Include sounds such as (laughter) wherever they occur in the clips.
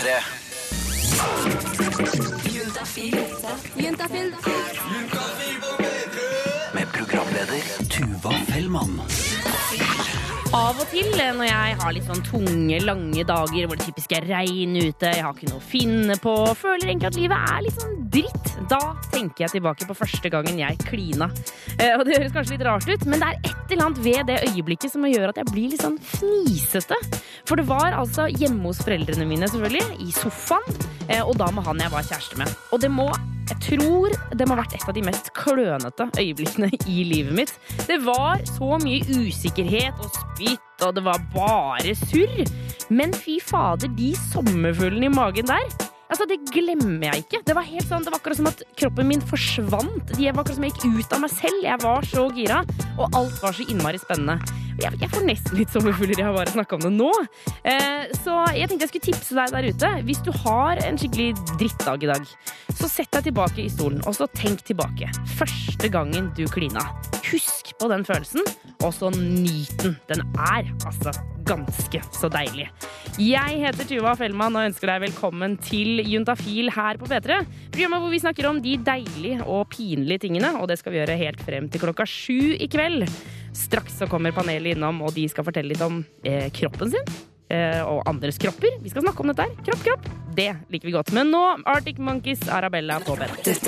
P3. Med programleder Tuva Fellmann. Av og til eh, når jeg har litt sånn tunge, lange dager hvor det typisk er regn ute, jeg har ikke noe å finne på, føler egentlig at livet er litt sånn dritt, da tenker jeg tilbake på første gangen jeg klina. Eh, Og det høres kanskje litt rart ut, men det er et eller annet ved det øyeblikket som gjør at jeg blir litt sånn fnisete. For det var altså hjemme hos foreldrene mine, selvfølgelig, i sofaen, eh, og da med han jeg var kjæreste med. Og det må jeg tror det må ha vært et av de mest klønete øyeblikkene i livet mitt. Det var så mye usikkerhet og spytt, og det var bare surr. Men fy fader, de sommerfuglene i magen der Altså, Det glemmer jeg ikke. Det var helt sånn, det var akkurat som at kroppen min forsvant. Det var akkurat som jeg gikk ut av meg selv. Jeg var så gira, og alt var så innmari spennende. Jeg, jeg får nesten litt sommerfugler jeg har bare snakka om det nå. Eh, så jeg tenkte jeg skulle tipse deg der ute. Hvis du har en skikkelig drittdag i dag, så sett deg tilbake i stolen og så tenk tilbake. Første gangen du klina. Husk på den følelsen, og så nyt den. Den er altså ganske så deilig. Jeg heter Tuva Fellmann og ønsker deg velkommen til Juntafil her på P3. Programmet hvor vi snakker om de deilige og pinlige tingene, og det skal vi gjøre helt frem til klokka sju i kveld. Straks så kommer panelet innom, og de skal fortelle litt om eh, kroppen sin. eh, Og andres kropper. Vi skal snakke om dette her. Kropp, kropp. Det liker vi godt. Men nå Arctic Monkeys, Arabella på P3.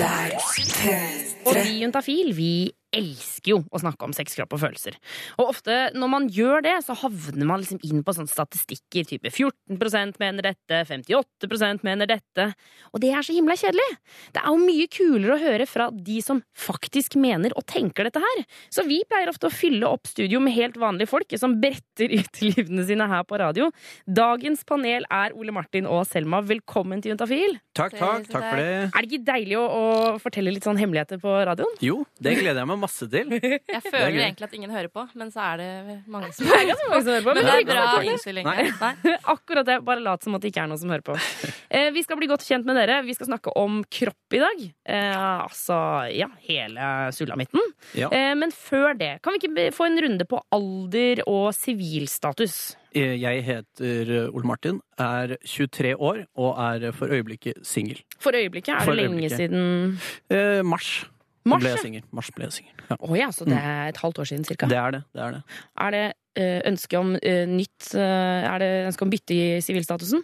Og vi Juntafil, vi elsker jo å snakke om sex, kropp og følelser. Og ofte når man gjør det, så havner man liksom inn på sånne statistikker type 14% mener dette, 58% mener dette. Og det er så himla kjedelig! Det er jo mye kulere å høre fra de som faktisk mener og tenker dette her. Så vi pleier ofte å fylle opp studio med helt vanlige folk som bretter ut livene sine her på radio. Dagens panel er Ole Martin og Selma. Velkommen til Juntafil. Takk, takk. Takk for det. Er det ikke deilig å, å fortelle litt sånn hemmeligheter på radioen? Jo, det gleder jeg meg masse til. Jeg er føler egentlig at ingen hører på, men så er det mange som (laughs) Det er mange som hører på, Men det det er bra innstilling. (laughs) Akkurat det. Bare lat som at det ikke er noen som hører på. (laughs) Eh, vi skal bli godt kjent med dere. Vi skal snakke om kropp i dag. Eh, altså, ja, hele sulamitten. Ja. Eh, men før det, kan vi ikke få en runde på alder og sivilstatus? Eh, Jeg heter Ole Martin, er 23 år og er for øyeblikket singel. For øyeblikket er det lenge øyeblikket. siden Eh, Mars, Mars. ble jeg singel. Mars ble jeg singel. Ja. Oh, ja, så det er et halvt år siden cirka. Det er det. det, er det. Er det eh, ønske om uh, nytt uh, Er det ønske om bytte i sivilstatusen?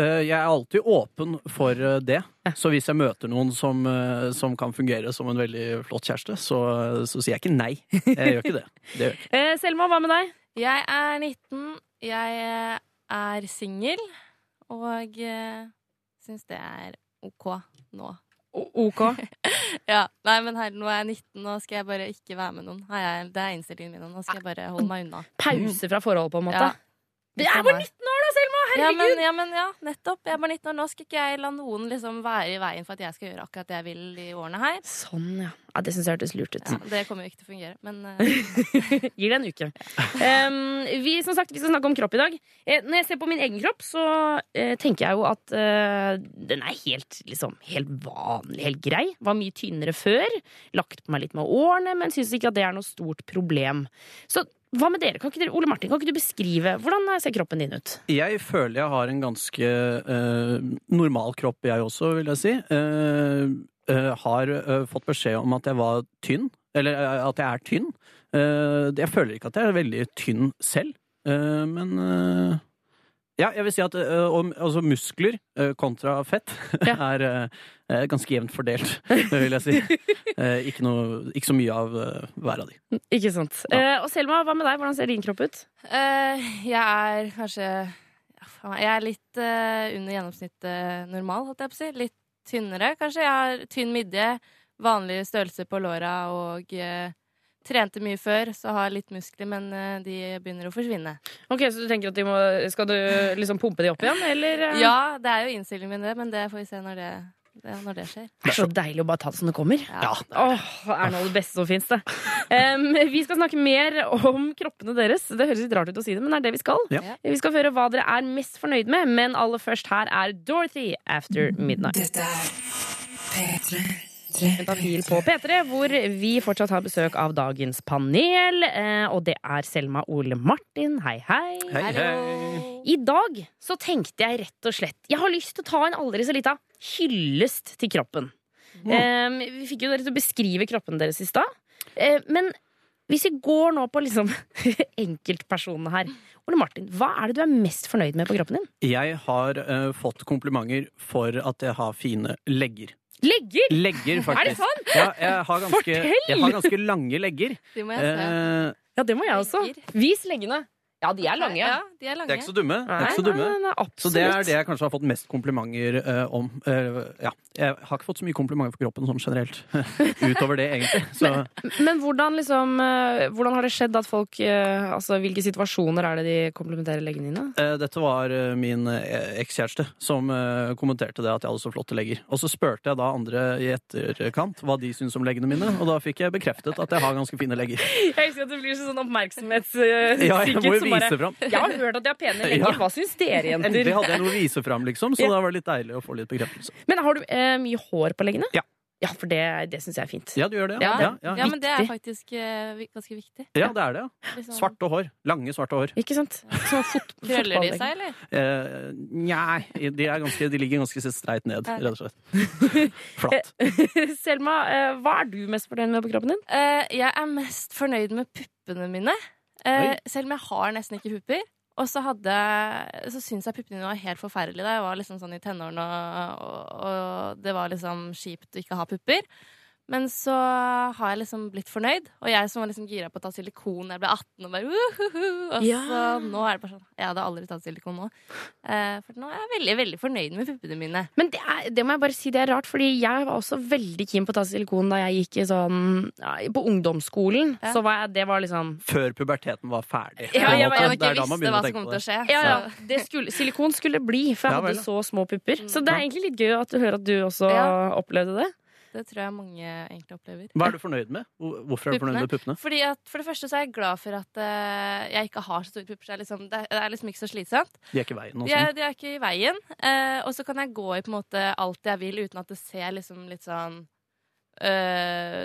Eh, Jeg er alltid åpen for det. Ja. Så hvis jeg møter noen som, som kan fungere som en veldig flott kjæreste, så, så sier jeg ikke nei. Jeg gjør ikke det. det gjør ikke. (laughs) Eh, Selma, hva med deg? Jeg er 19, jeg er singel, og uh, syns det er OK nå. Ok. (laughs) Ja, nei, men her, Nå er jeg 19, nå skal jeg bare ikke være med noen. Jeg, det er innstillingen min nå. Nå skal jeg bare holde meg unna. Pause fra forholdet, på en måte. Ja. Jeg er bare 19 år, da, Selma! Ja men, ja, men ja, nettopp. Jeg er bare 19 år. Nå skal ikke jeg la noen liksom være i veien for at jeg skal gjøre akkurat det jeg vil i årene her. Sånn, ja. ja det syns jeg hørtes lurt ut. Ja, det kommer jo ikke til å fungere, men uh... (laughs) Gir det en uke. Um, vi, som sagt, vi skal snakke om kropp i dag. Eh, når jeg ser på min egen kropp, så eh, tenker jeg jo at eh, den er helt, liksom, helt vanlig, helt grei. Var mye tynnere før. Lagt på meg litt med årene, men syns ikke at det er noe stort problem. Så hva med dere? Kan ikke dere? Ole Martin, kan ikke du beskrive hvordan ser kroppen din ut? Jeg føler jeg har en ganske eh, normal kropp, jeg også, vil jeg si. Eh, eh, har eh, fått beskjed om at jeg var tynn, eller eh, at jeg er tynn. Eh, jeg føler ikke at jeg er veldig tynn selv, eh, men eh, ja, jeg vil si at om- altså muskler eh, kontra fett Ja. (laughs) er eh, ganske jevnt fordelt, (laughs) vil jeg si. Eh, ikke, noe, ikke så mye av uh, hver av de. Ikke sant. Eh, og Selma, hva med deg? Hvordan ser din kropp ut? eh, jeg er kanskje ja, faen meg, Jeg er litt eh, under gjennomsnittet normal, holdt jeg på å si. Litt tynnere, kanskje. Jeg har tynn midje, vanlig størrelse på låra og eh, trente mye før, så har litt muskler, men eh, de begynner å forsvinne. Ok, Så du tenker at de må, Skal du liksom pumpe de opp igjen, eller? eh? Ja, det er jo innstillingen min, det, men det får vi se når det, det, når det skjer. Det er så deilig å bare ta det som det kommer. Ja. Åh, det er noe av det beste som fins, det. Um, vi skal snakke mer om kroppene deres. Det høres litt rart ut å si det, men det er det vi skal. Ja. Vi skal høre hva dere er mest fornøyd med, men aller først her er Dorothy After Midnight. Dette er P3. Juntafil på P3, hvor vi fortsatt har besøk av dagens panel. eh, Og det er Selma Ole Martin. Hei, hei. Hei, hei. I dag så tenkte jeg rett og slett Jeg har lyst til å ta en aldri så lita hyllest til kroppen. Eh, vi fikk jo dere til å beskrive kroppen deres i stad. Eh, men hvis vi går nå på liksom (laughs) enkeltpersonene her. Ole Martin, hva er det du er mest fornøyd med på kroppen din? Jeg har uh, fått komplimenter for at jeg har fine legger. Legger! Legger, faktisk. Er det sant? Ja, jeg har ganske, Fortell! jeg har ganske lange legger. Det må jeg se. Eh, Ja, det må jeg også. Legger. Vis leggene. Ja, de er lange. Ja, de er de er ikke så dumme. De Nei, ikke så dumme. nei, nei, Så det er det jeg kanskje har fått mest komplimenter uh, om. Uh, ja. Jeg har ikke fått så mye komplimenter for kroppen sånn generelt. (laughs) Utover det, egentlig. Så Men hvordan, liksom, uh, hvordan har det skjedd at folk Altså, hvilke situasjoner er det de komplimenterer leggene dine? eh, dette var min ekskjæreste som kommenterte det at jeg hadde så flotte legger. Og så spurte jeg da andre i etterkant hva de syntes om leggene mine, og da fikk jeg bekreftet at jeg har ganske fine legger. (laughs) Jeg elsker at det blir sånn oppmerksomhetssikkert. Ja, jeg må jo vise fram. (laughs) Jeg har hørt at de har pene (laughs) legger. Ja. Hva syns dere, Endelig jenter? hadde jeg noe å vise fram, liksom, så Ja. det var litt deilig å få litt bekreftelse. Men har du eh, mye hår på leggene? Ja. Ja, for det, det syns jeg er fint. Ja, du gjør det? Ja, Ja, ja, ja, men det er faktisk uh, ganske viktig. ja det er det. ja. Liksom, Svarte hår. Lange, svarte hår. Ikke sant? Fot, (laughs) Krøller de seg, eller? Eh, Nei, de, er ganske, de ligger ganske streit ned, Ja. rett og slett. Flatt. Selma, eh, hva er du mest fornøyd med på kroppen din? Uh, jeg er mest fornøyd med puppene mine. Eh, selv om jeg har nesten ikke pupper. Og så hadde Så syns jeg puppene mine var helt forferdelige da jeg var liksom sånn i tenårene, og, og, og det var liksom kjipt å ikke ha pupper. Men så har jeg liksom blitt fornøyd, og jeg som var liksom gira på å ta silikon da jeg ble 18, og bare uhuhu, Og Ja. så nå er det bare sånn Jeg hadde aldri tatt silikon nå. Eh, for nå er jeg veldig, veldig fornøyd med puppene mine. Men det, er, det må jeg bare si det er rart, fordi jeg var også veldig keen på å ta silikon da jeg gikk i sånn ja, På ungdomsskolen. Ja. Så var jeg, det var liksom Før puberteten var ferdig. Ja, jeg, jeg, jeg Jeg visste hva som kom til å skje. ja, ja, det skulle, Silikon skulle bli, for jeg Ja, hadde så små pupper. Så det er egentlig litt gøy at du hører at du også Ja. opplevde det. Det tror jeg mange egentlig opplever. Hva er du fornøyd med? Hvorfor er du fornøyd med puppene? Fordi at For det første så er jeg glad for at uh, jeg ikke har så store pupper. Så det er liksom, det, er liksom ikke så slitsomt. De er ikke i veien. og De sånn. er, de er ikke i veien. Uh, og så kan jeg gå i på en måte alt jeg vil uten at det ser liksom litt sånn uh,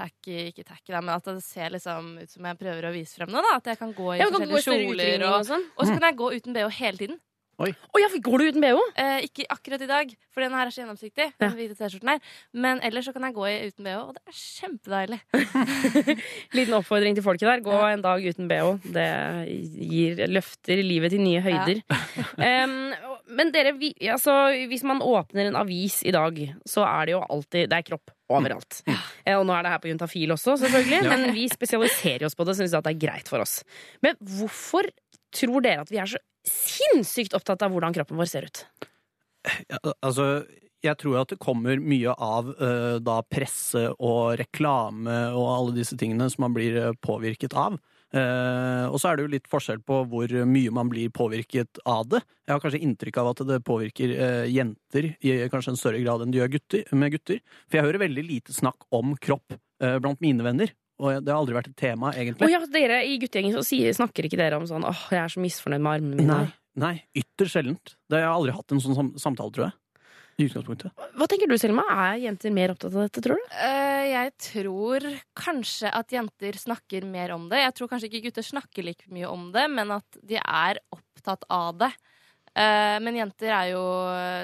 Tacky, ikke tacky, da, men at det ser liksom ut som jeg prøver å vise frem noe. da At jeg kan gå i Ja, forskjellige kjoler. Og, og sånn. og så kan jeg gå uten bh hele tiden. Å ja, går du uten bh? Eh, ikke akkurat i dag, for den her er så gjennomsiktig. Ja. Den hvite T-skjorten her Men ellers så kan jeg gå i uten bh, og det er kjempedeilig. (laughs) Liten oppfordring til folket der. Gå en dag uten bh. Det gir, løfter livet til nye høyder. (laughs) Em, men dere, vi, altså, hvis man åpner en avis i dag, så er det jo alltid Det er kropp overalt. Ja. Og nå er det her på Juntafil også, selvfølgelig. Ja. Men vi spesialiserer oss på det, syns at det er greit for oss. Men hvorfor tror dere at vi er så sinnssykt opptatt av hvordan kroppen vår ser ut? Ja, altså, jeg tror at det kommer mye av uh, da presse og reklame og alle disse tingene som man blir eh, påvirket av. Uh, og så er det jo litt forskjell på hvor mye man blir påvirket av det. Jeg har kanskje inntrykk av at det påvirker uh, jenter i kanskje en større grad enn det gjør gutter, med gutter. For jeg hører veldig lite snakk om kropp blant mine venner. Og det har aldri vært et tema, egentlig. egentlig. ja, dere i guttegjengen så sier, snakker ikke dere om sånn åh, jeg er så misfornøyd med armene mine. Nei, nei, ytterst sjeldent. Det har jeg aldri hatt en sånn sam samtale, tror jeg. I utgangspunktet. Hva tenker du, Selma? Er jenter mer opptatt av dette, tror du? Uh, jeg tror kanskje at jenter snakker mer om det. Jeg tror kanskje ikke gutter snakker like mye om det, men at de er opptatt av det. Eh, men jenter er jo,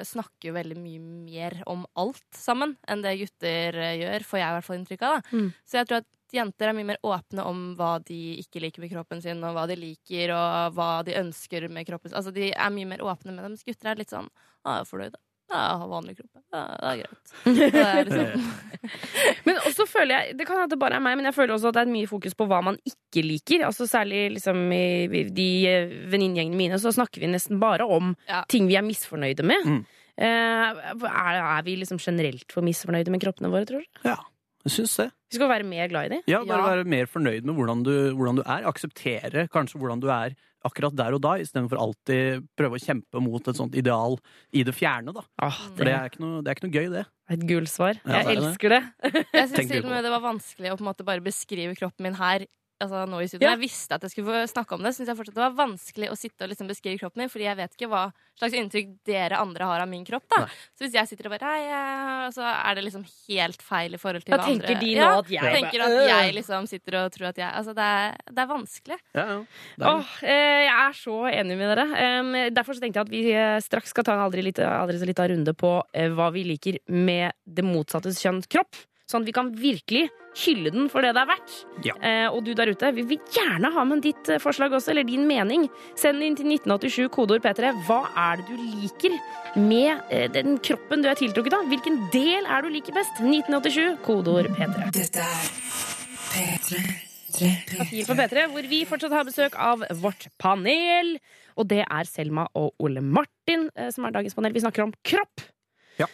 snakker jo veldig mye mer om alt sammen enn det gutter eh, gjør, får jeg i hvert fall inntrykk av. Da. Mm. Så jeg tror at jenter er mye mer åpne om hva de ikke liker med kroppen sin, og hva de liker, og hva de ønsker med kroppen sin. Altså, de er mye mer åpne med dem. mens gutter er litt sånn ah, 'Jeg er fornøyd, da. Ja, jeg har vanlig kropp. Ja, det er greit. (laughs) Det er liksom, (laughs) Men også føler jeg, Det kan hende det bare er meg, men jeg føler også at det er mye fokus på hva man ikke liker. Altså Særlig liksom i de venninngjengene venninnegjengene mine så snakker vi nesten bare om Ja. ting vi er misfornøyde med. Mm. Eh, er, er vi liksom generelt for misfornøyde med kroppene våre, tror du? Ja, jeg syns det. Vi skal være mer glad i dem. Ja, bare Ja. være mer fornøyd med hvordan du, hvordan du er. Akseptere kanskje hvordan du er akkurat der og da, istedenfor alltid prøve å kjempe mot et sånt ideal i det fjerne. da. Åh, For det er ikke noe, det er ikke noe gøy, det. et gullsvar. Ja, jeg det. elsker det. Jeg syns til og med det var vanskelig å på en måte bare beskrive kroppen min her altså, nå i studio. Ja. Jeg visste at jeg skulle få snakke om det, syns jeg fortsatt det var vanskelig å sitte og liksom beskrive kroppen min, fordi jeg vet ikke hva slags inntrykk dere andre har av min kropp. da. Nei. Så hvis jeg sitter og bare Nei, ja, så er det liksom helt feil i forhold til Da hva tenker de nå at jeg tenker at «Øh». jeg liksom sitter og tror at jeg Altså, det er, det er vanskelig. Ja, ja. Det er- Åh, eh, jeg er så enig med dere. Derfor så tenkte jeg at vi eh, straks skal ta en aldri aldri så lita runde på eh, hva vi liker med det motsattes kjønns kropp. Sånn at vi kan virkelig hylle den for det det er verdt. Ja. Eh, og du der ute, vi vil gjerne ha med ditt eh, forslag også, eller din mening. Send inn til 1987 kodeord P3. Hva er det du liker med eh, den kroppen du er tiltrukket av? Hvilken del er du liker best? 1987 kodeord P3. Dette er P3. Papir på P3, hvor vi fortsatt har besøk av vårt panel. Og det er Selma og Ole Martin eh, som er dagens panel. Vi snakker om kropp. Ja.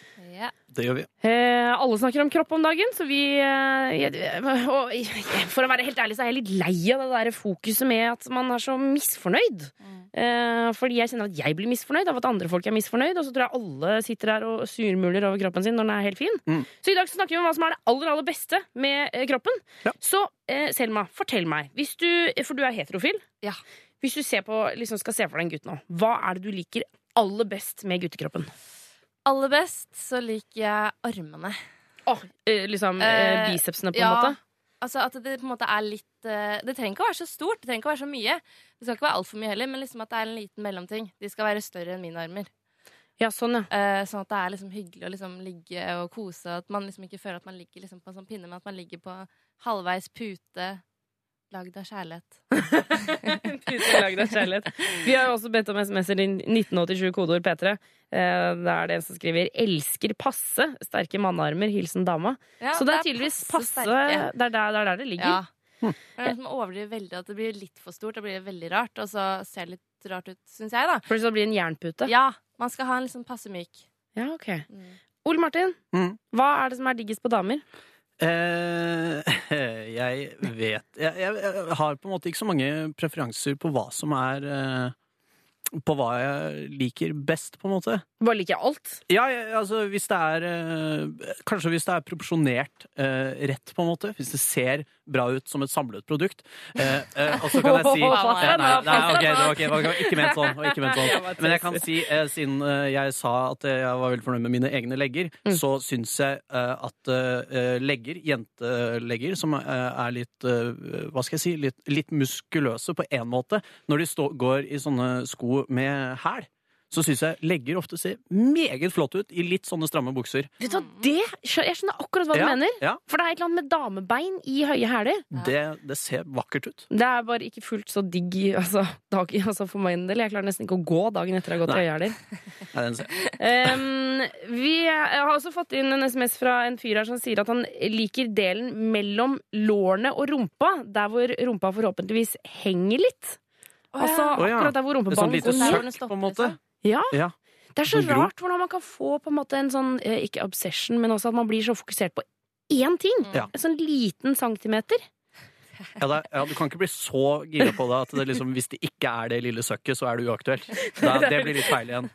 Det gjør vi. Eh, alle snakker om kropp om dagen, så vi eh, og, For å være helt ærlig så er jeg litt lei av det der fokuset med at man er så misfornøyd. Eh, fordi jeg kjenner at jeg blir misfornøyd av at andre folk er misfornøyd, og så tror jeg alle sitter her og surmuler over kroppen sin når den er helt fin. Mm. Så i dag så snakker vi om hva som er det aller, aller beste med eh, kroppen. Ja. Så eh, Selma, fortell meg, hvis du, for du er heterofil. Ja. Hvis du ser på, liksom skal se for deg en gutt nå, hva er det du liker aller best med guttekroppen? Aller best så liker jeg armene. Eh, liksom eh, Eh, bicepsene, på ja. en måte? Altså at det på en måte er litt eh, Det trenger ikke å være så stort, det trenger ikke å være så mye. Det skal ikke være altfor mye heller, men liksom at det er en liten mellomting. De skal være større enn mine armer. Ja, sånn, ja. Eh, sånn at det er liksom hyggelig å liksom ligge og kose. At man liksom ikke føler at man ligger liksom på en sånn pinne, men at man ligger på halvveis pute lagd av kjærlighet. (laughs) Pute lagd av kjærlighet. Vi har jo også bedt om SMS-er i 1987 kodeord P3. Det er det en som skriver 'elsker passe'. Sterke mannearmer. Hilsen dama. Ja, Så det er tydeligvis passe. passe Det er der, det er der det ligger. Ja. Det er noe som overdriver veldig, at det blir litt for stort. Det blir veldig rart, og så ser det litt rart ut, syns jeg, da. For så blir det en jernpute. Ja, man skal ha en liksom passe myk. Ja, ok. Mm. Ole Martin, Mm. hva er det som er diggest på damer? Eh, (laughs) jeg vet jeg, jeg, jeg har på en måte ikke så mange preferanser på hva som er eh, På hva jeg liker best, på en måte. Bare liker alt. Ja, jeg, altså hvis det er eh, Kanskje hvis det er proporsjonert eh, rett, på en måte. Hvis det ser bra ut som et samlet produkt. Eh, eh, og så kan jeg si (laughs) Eh, Nei, nei okay, det var, ok, det var ikke ment sånn. Ikke ment sånn. Men jeg kan si, eh, siden eh, jeg sa at jeg var veldig fornøyd med mine egne legger, Mm. så syns jeg at legger, jentelegger, som er litt Hva skal jeg si? Litt, litt muskuløse på én måte, når de stå, går i sånne sko med hæl. Så syns jeg legger ofte ser meget flott ut i litt sånne stramme bukser. Vet du hva, det, Jeg skjønner akkurat hva du Ja, mener. ja. For det er et eller annet med damebein i høye hæler. Det, det ser vakkert ut. Det er bare ikke fullt så digg altså, dag, altså for min del. Jeg klarer nesten ikke å gå dagen etter jeg har gått i høyhæler. Um, (laughs) vi har også fått inn en SMS fra en fyr her som sier at han liker delen mellom lårene og rumpa, der hvor rumpa forhåpentligvis henger litt. Altså oh, ja. akkurat der hvor Det sånn rumpeballen lite går ned. hvor den søkk, på en måte. Ja, Ja. det er så rart hvordan man kan få på en måte en sånn, eh, ikke obsession, men også at man blir så fokusert på én ting. Ja. En sånn liten centimeter. Ja, det er, ja, du kan ikke bli så gira på det at det liksom, hvis det ikke er det lille søkket, så er det uaktuelt. Da, (laughs) det blir litt feil igjen.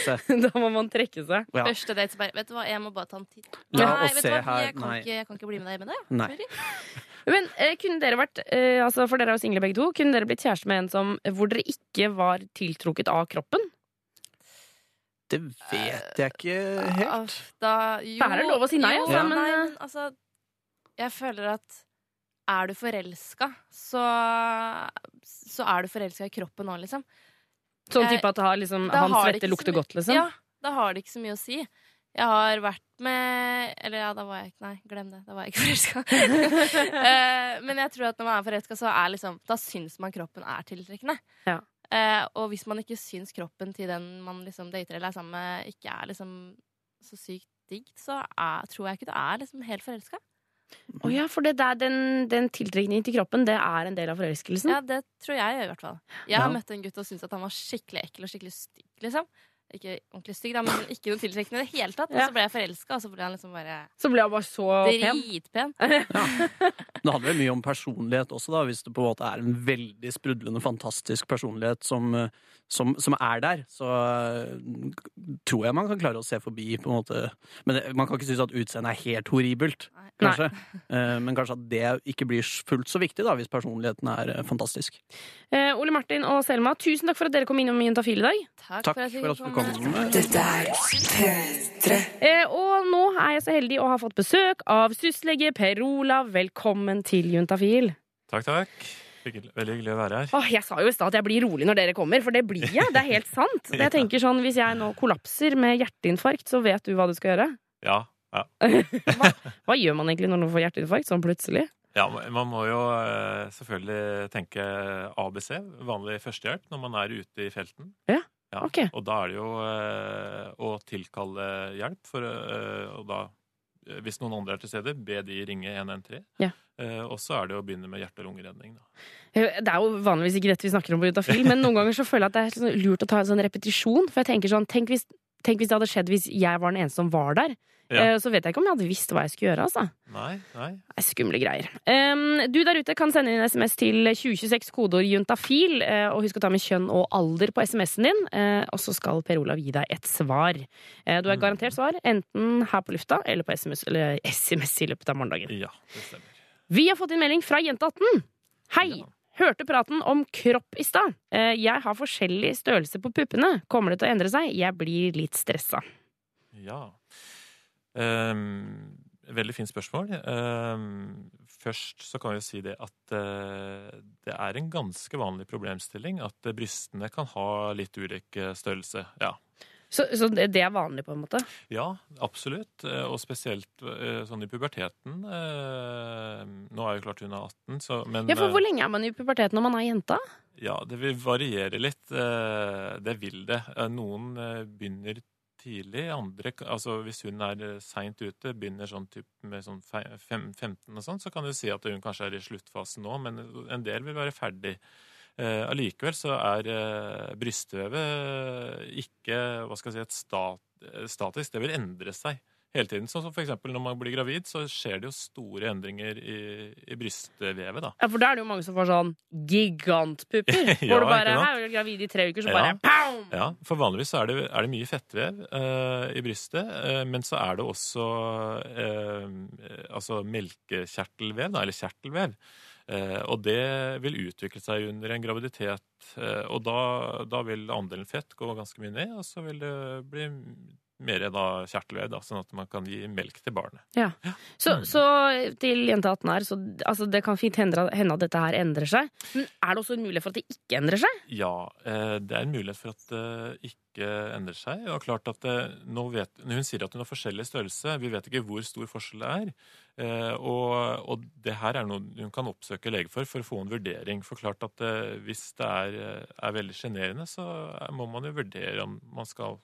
Se. (laughs) da må man trekke seg. Ja. Første date bare Vet du hva, jeg må bare ta en titt. La Nei, vet du hva. Jeg kan, ikke, jeg kan ikke bli med deg med det. Ja. Men eh, kunne dere vært, eh, altså for dere er jo single begge to, kunne dere blitt kjæreste med en som, hvor dere ikke var tiltrukket av kroppen? Det vet jeg ikke helt. Da, jo, det er lov å si nei, jo, altså, nei, men, men altså Jeg føler at er du forelska, så, så er du forelska i kroppen òg, liksom. Sånn type at det har liksom, Da han har svette lukter godt, liksom? Ja, da har det ikke så mye å si. Jeg har vært med Eller ja, da var jeg ikke Nei, glem det. Da var jeg ikke (laughs) forelska. (laughs) Eh, men jeg tror at når man er forelska, så er liksom Da syns man kroppen er tiltrekkende. Ja. Eh, og hvis man ikke syns kroppen til den man liksom dater eller er sammen med, ikke er liksom så sykt digg, så er, tror jeg ikke du er liksom helt forelska. Å ja, for det der, den, den tiltrekningen til kroppen, det er en del av forelskelsen? Ja, det tror jeg i hvert fall. Jeg har Ja. møtt en gutt og syntes at han var skikkelig ekkel og skikkelig stygg, liksom. Ikke ordentlig stygg, da, men ikke noe tiltrekkende i det hele tatt. Og så ble jeg forelska, og så ble han liksom bare Så ble han bare så pen. dritpen. (laughs) Det handler mye om personlighet også, da. Hvis det på en måte er en veldig sprudlende, fantastisk personlighet som, som, som er der, så eh, tror jeg man kan klare å se forbi, på en måte. Men det, man kan ikke synes at utseendet er helt horribelt, Nei. kanskje. (laughs) Eh, Men kanskje at det ikke blir fullt så viktig, da, hvis personligheten er eh, fantastisk. Eh, Ole Martin og Selma, tusen takk for at dere kom innom Juntafil i dag. Takk, Takk for at jeg for kom. Dette er P3. Eh, og nå er jeg så heldig å ha fått besøk av syslege Per Olav. Velkommen til Juntafil. Takk, takk. Veldig hyggelig å være her. Åh, jeg sa jo i stad at jeg blir rolig når dere kommer, for det blir jeg. Det er helt (laughs) sant. Jeg tenker sånn, Hvis jeg nå kollapser med hjerteinfarkt, så vet du hva du skal gjøre. Ja, ja. (laughs) Hva, hva gjør man egentlig når man får hjerteinfarkt sånn plutselig? ja man må jo eh, selvfølgelig tenke ABC, vanlig førstehjelp, når man er ute i felten. Ja, ok. Og da er det jo eh, å tilkalle hjelp, for, å og da, eh, hvis noen andre er til stede, be de ringe 113. Ja. Eh, og så er det å begynne med hjerte- og lungeredning. Da. Eh, Det er jo vanligvis ikke dette vi snakker om på Utafil, men noen ganger så føler jeg at det er sånn lurt å ta en sånn repetisjon. For jeg tenker sånn, tenk hvis, tenk hvis det hadde skjedd hvis jeg var den eneste som var der. Ja. Eh, Så vet jeg ikke om jeg hadde visst hva jeg skulle gjøre. altså. Nei, nei. Det er skumle greier. Du der ute kan sende inn SMS til 2026 kodeord juntafil. eh, og husk å ta med kjønn og alder på SMS-en din. eh, og så skal Per Olav gi deg et svar. Du har Mm. garantert svar, enten her på lufta eller på SMS, eller SMS i løpet av morgendagen. Ja, det stemmer. Vi har fått inn melding fra Jente18. Hei! Ja. Hørte praten om kropp i stad. Jeg har forskjellig størrelse på puppene. Kommer det til å endre seg? Jeg blir litt stressa. Ja. Ehm, veldig fint spørsmål. Ehm, først så kan vi jo si det at eh, det er en ganske vanlig problemstilling at eh, brystene kan ha litt ulik eh, størrelse. Ja. Så, så det er vanlig, på en måte? ja, absolutt. Og spesielt sånn i puberteten. Eh, Nå er jo klart hun er 18, så men Ja, for Hvor lenge er man i puberteten når man er jenta? Ja, det vil variere litt. Det vil det. Noen begynner tidlig, andre Altså hvis hun er seint ute, begynner sånn med sånn fem, 15 og sånn, så kan du si at hun kanskje er i sluttfasen nå, men en del vil være ferdig. Eh, så er eh, brystvevet ikke hva skal jeg si, et stat, eh, statisk. Det vil endre seg hele tiden. Sånn som for eksempel når man blir gravid, så skjer det jo store endringer i, i brystvevet. da. Ja, for da er det jo mange som får sånn gigantpupper. (laughs) Ja, hvor du bare er gravid i tre uker, så Ja. bare pow! Ja, for vanligvis er det, er det mye fettvev uh, i brystet, uh, men så er det også uh, altså melkekjertelvev, da, eller kjertelvev. Eh, og det vil utvikle seg under en graviditet, eh, og da, da vil andelen fett gå ganske mye ned, og så vil det bli mer da kjertelvev, da, sånn at man kan gi melk til barnet. Så, Mm. så til jente 18 her, så altså, det kan fint hende, at dette her endrer seg. Men er det også en mulighet for at det ikke endrer seg? Ja, eh, det er en mulighet for at det ikke endrer seg. Og klart at det, nå vet, Hun sier at hun har forskjellig størrelse. Vi vet ikke hvor stor forskjell det er. Eh, Og, og det her er noe hun kan oppsøke lege for for å få en vurdering. For klart at eh, hvis det er, eh, er veldig sjenerende, så må man jo vurdere om man skal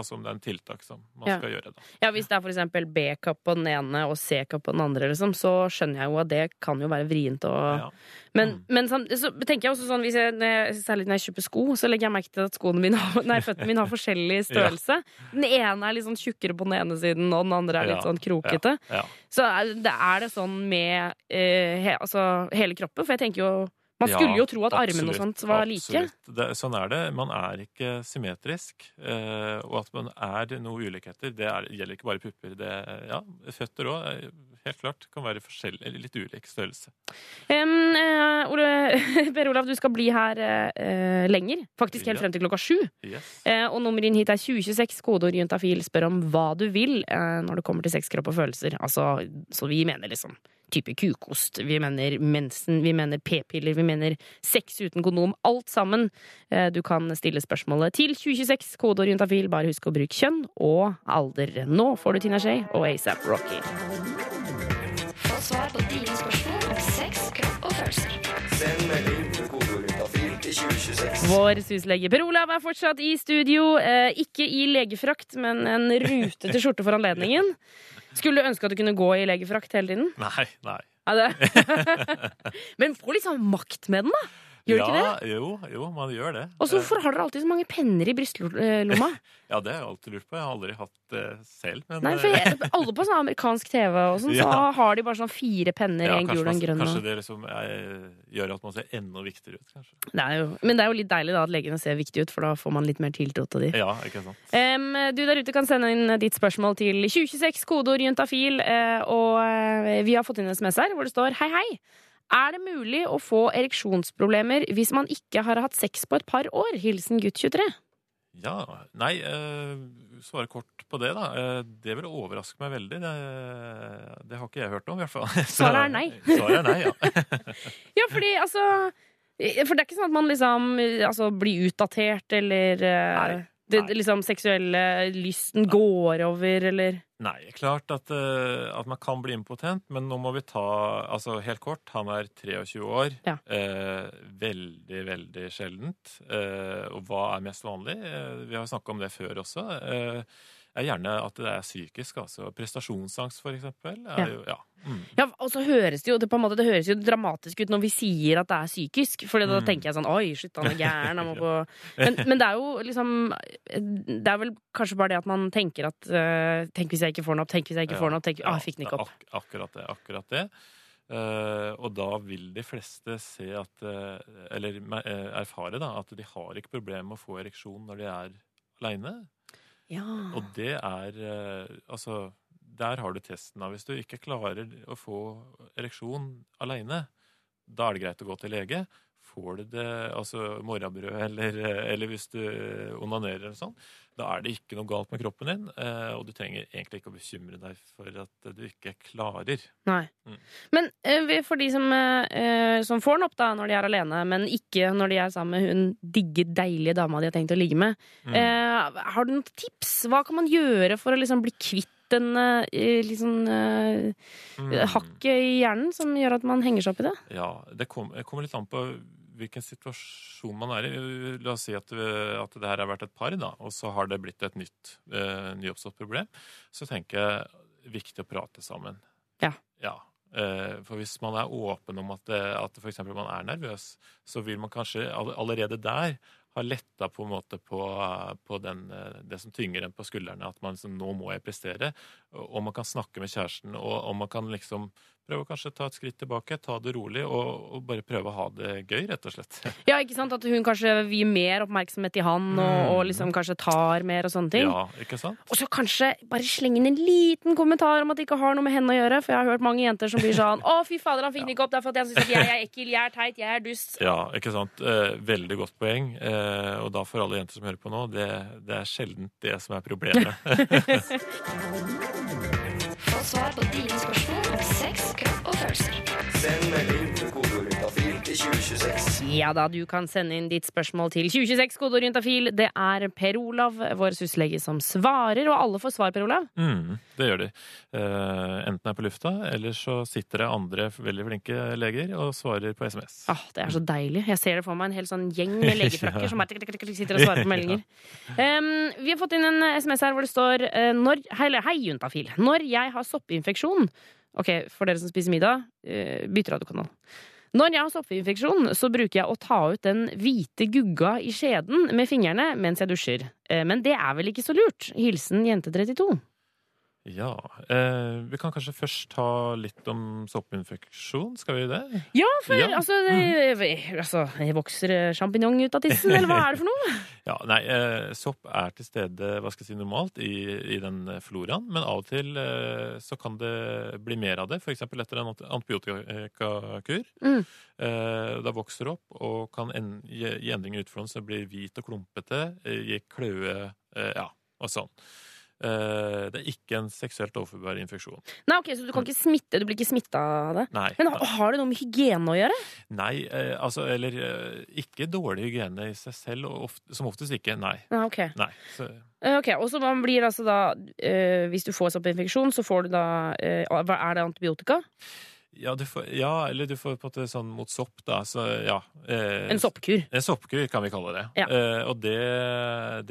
Altså om det er en tiltak som man Ja. skal gjøre. da. Ja, Hvis det er eksempel B-cup på den ene og C-cup på den andre, liksom, så skjønner jeg jo at det kan jo være vrient. Og... Ja. Men, Mm. men så, så tenker jeg også sånn, jeg, når jeg, særlig når jeg kjøper sko, så legger jeg merke til at skoene mine har, nei, føttene mine har forskjellig (laughs) størrelse. Den ene er litt sånn tjukkere på den ene siden, og den andre er litt Ja, sånn krokete. Ja. Så er det, er det sånn med eh, he, altså, hele kroppen? For jeg tenker jo Man skulle jo tro at armene og sånt var like. absolutt. Det, sånn er det. Man er ikke symmetrisk. Eh, og at man er noe ulikheter, det er, gjelder ikke bare pupper. Det, ja, føtter òg, helt klart, kan være forskjellig, litt ulik størrelse. Um, uh, Ole, (laughs) per Olav, du skal bli her uh, lenger. Faktisk helt Ja. frem til klokka sju. Yes. Eh, og nummeret inn hit er 2026. Kodeord juntafil. Spør om hva du vil eh, når det kommer til sex, kropp og følelser. Altså, så vi mener liksom type kukost. Vi mener mensen, vi mener p-piller, vi mener sex uten kondom. Alt sammen. Eh, du kan stille spørsmålet til 2026. Kodeord orientafil. Bare husk å bruke kjønn og alder. Nå får du Tina Shay og ASAP Rocky. Få svar på dine spørsmål om sex, kropp og følelser. Send melding til kodeorientafil til 2026. Vår syslege Per Olav er fortsatt i studio. Eh, ikke i legefrakt, men en rutete skjorte for anledningen. (laughs) Skulle du ønske at du kunne gå i legefrakt hele tiden? Nei, nei. Ja, det. (laughs) men få litt sånn makt med den, da. Gjør ja, ikke det? Jo, jo, man gjør det. Og så hvorfor har dere alltid så mange penner i brystlomma? (laughs) Ja, det har jeg alltid lurt på. Jeg har aldri hatt det selv. Men Nei, for (laughs) jeg, alle på sånn amerikansk TV og sånn, så har de bare sånn fire penner, ja, en gul og en grønn. kanskje det liksom er, gjør at man ser enda viktigere ut, kanskje. Det jo, men det er jo litt deilig da at legene ser viktige ut, for da får man litt mer tiltro til de. Ja, ikke sant? Um, du der ute kan sende inn ditt spørsmål til 2026, kodeord juntafil, eh, og eh, vi har fått inn en SMS her hvor det står Hei, hei! Er det mulig å få ereksjonsproblemer hvis man ikke har hatt sex på et par år? Hilsen gutt 23. Ja, nei, eh, svare kort på det, da. Eh, det vil overraske meg veldig. Det, det har ikke jeg hørt om, i hvert fall. (laughs) Svaret er nei. (laughs) Svaret er nei, ja. (laughs) Ja, fordi altså For det er ikke sånn at man liksom altså, blir utdatert, eller eh, Nei. Det, liksom seksuelle lysten går over, eller Nei, klart at, uh, at man kan bli impotent, men nå må vi ta Altså helt kort, han er 23 år. Ja. Uh, veldig, veldig sjeldent. Uh, og hva er mest vanlig? Vi har snakka om det før også. Eh, er gjerne at det er psykisk. altså Prestasjonsangst, for eksempel. Er Ja. ja. Mm. Ja, og så høres det jo det, måte, det høres jo dramatisk ut når vi sier at det er psykisk. For da Mm. tenker jeg sånn Oi, shit, han er gæren. Han på (laughs) men, men det er jo liksom Det er vel kanskje bare det at man tenker at uh, Tenk hvis jeg ikke får den opp, tenk hvis jeg ikke får den opp. Tenk, ah, jeg fikk den ikke opp. Ak akkurat det. Akkurat det. Uh, og da vil de fleste se at uh, Eller eh, erfare da, at de har ikke problemer med å få ereksjon når de er aleine. Ja. Og det er eh, Altså, der har du testen. av. Hvis du ikke klarer å få ereksjon aleine, da er det greit å gå til lege. Får du det, altså morrabrød, eller, eller hvis du onanerer eller sånn, da er det ikke noe galt med kroppen din, eh, og du trenger egentlig ikke å bekymre deg for at du ikke klarer. Nei. Mm. Men eh, for de som, eh, som får den opp da når de er alene, men ikke når de er sammen med hun digge, deilige dama de har tenkt å ligge med, Mm. eh, har du noen tips? Hva kan man gjøre for å liksom bli kvitt den eh, liksom, uh, Mm. hakket i hjernen som gjør at man henger seg opp i det? Ja, det kom- kommer litt an på hvilken situasjon man er i. La oss si at, at det her har vært et par, da, og så har det blitt et nytt, eh, nyoppstått problem. Så tenker jeg viktig å prate sammen. Ja. Ja. Eh, For hvis man er åpen om at, det, at eksempel man er nervøs, så vil man kanskje allerede der ha letta på en måte på, på den, det som tynger en på skuldrene. At man liksom, nå må jeg prestere. Og man kan snakke med kjæresten, og, og man kan liksom prøve å kanskje ta et skritt tilbake, ta det rolig, og, og bare prøve å ha det gøy, rett og slett. (laughs) Ja, ikke sant? At hun kanskje vier mer oppmerksomhet til han, og, og liksom kanskje tar mer og sånne ting. Ja, ikke sant? Og så kanskje bare slenge inn en liten kommentar om at det ikke har noe med henne å gjøre. For jeg har hørt mange jenter som blir sånn Å, fy fader, han fikk den ikke opp. Det er for at jeg syns at jeg er ekkel, jeg er teit, jeg er dust. (laughs) Ja, ikke sant? Eh, veldig godt poeng. Eh, og da for alle jenter som hører på nå, det, det er sjelden det som er problemet. (laughs) Få svar på dine spørsmål om sex, kropp og følelser. Send melding til 2026. Ja da, du kan sende inn ditt spørsmål til 2026 kodeorientafil. Det er Per Olav, vår syslege, som svarer. Og alle får svar, Per Olav. Mm, det gjør de. Eh, enten er på lufta, eller så sitter det andre veldig flinke leger og svarer på SMS. Ah, det er så deilig. Jeg ser det for meg en hel sånn gjeng med (laughs) legefrakker som bare tikk, tikk, tikk, sitter og svarer på (laughs) meldinger. Um, vi har fått inn en SMS her hvor det står uh, når, Hei, hei juntafil. Når jeg har soppinfeksjon Ok, for dere som spiser middag, uh, bytt radiokanal. Når jeg har soppinfeksjon, så bruker jeg å ta ut den hvite gugga i skjeden med fingrene mens jeg dusjer. Eh, men det er vel ikke så lurt? Hilsen jente32. Ja. Eh, vi kan kanskje først ta litt om soppinfeksjon. Skal vi det? Ja, for Ja. altså, det, altså Vokser det sjampinjong ut av tissen, eller hva er det for noe? (laughs) Ja, nei, eh, Sopp er til stede hva skal jeg si, normalt i, i den floraen, men av og til eh, så kan det bli mer av det, f.eks. etter en antibiotikakur. Mm. Eh, da vokser det opp og kan en, gi, gi endringer i den, så det blir hvit og klumpete, gir kløe, eh, ja, og sånn. Eh, det er ikke en seksuelt overførbar infeksjon. Nei, ok, Så du kan ikke smitte, du blir ikke smitta av det? Nei. Men har, har det noe med hygiene å gjøre? Nei, eh, altså, eller eh, ikke dårlig hygiene i seg selv, ofte, som oftest ikke. Nei. Ja, ok. Nei. Så, Eh, Og så man blir altså da eh, Hvis du får soppinfeksjon, så får du da eh, Er det antibiotika? Ja, du får, ja, eller du får på en måte sånn mot sopp, da. Så ja. eh, En soppkur. En soppkur, kan vi kalle det. Ja. Eh, og det,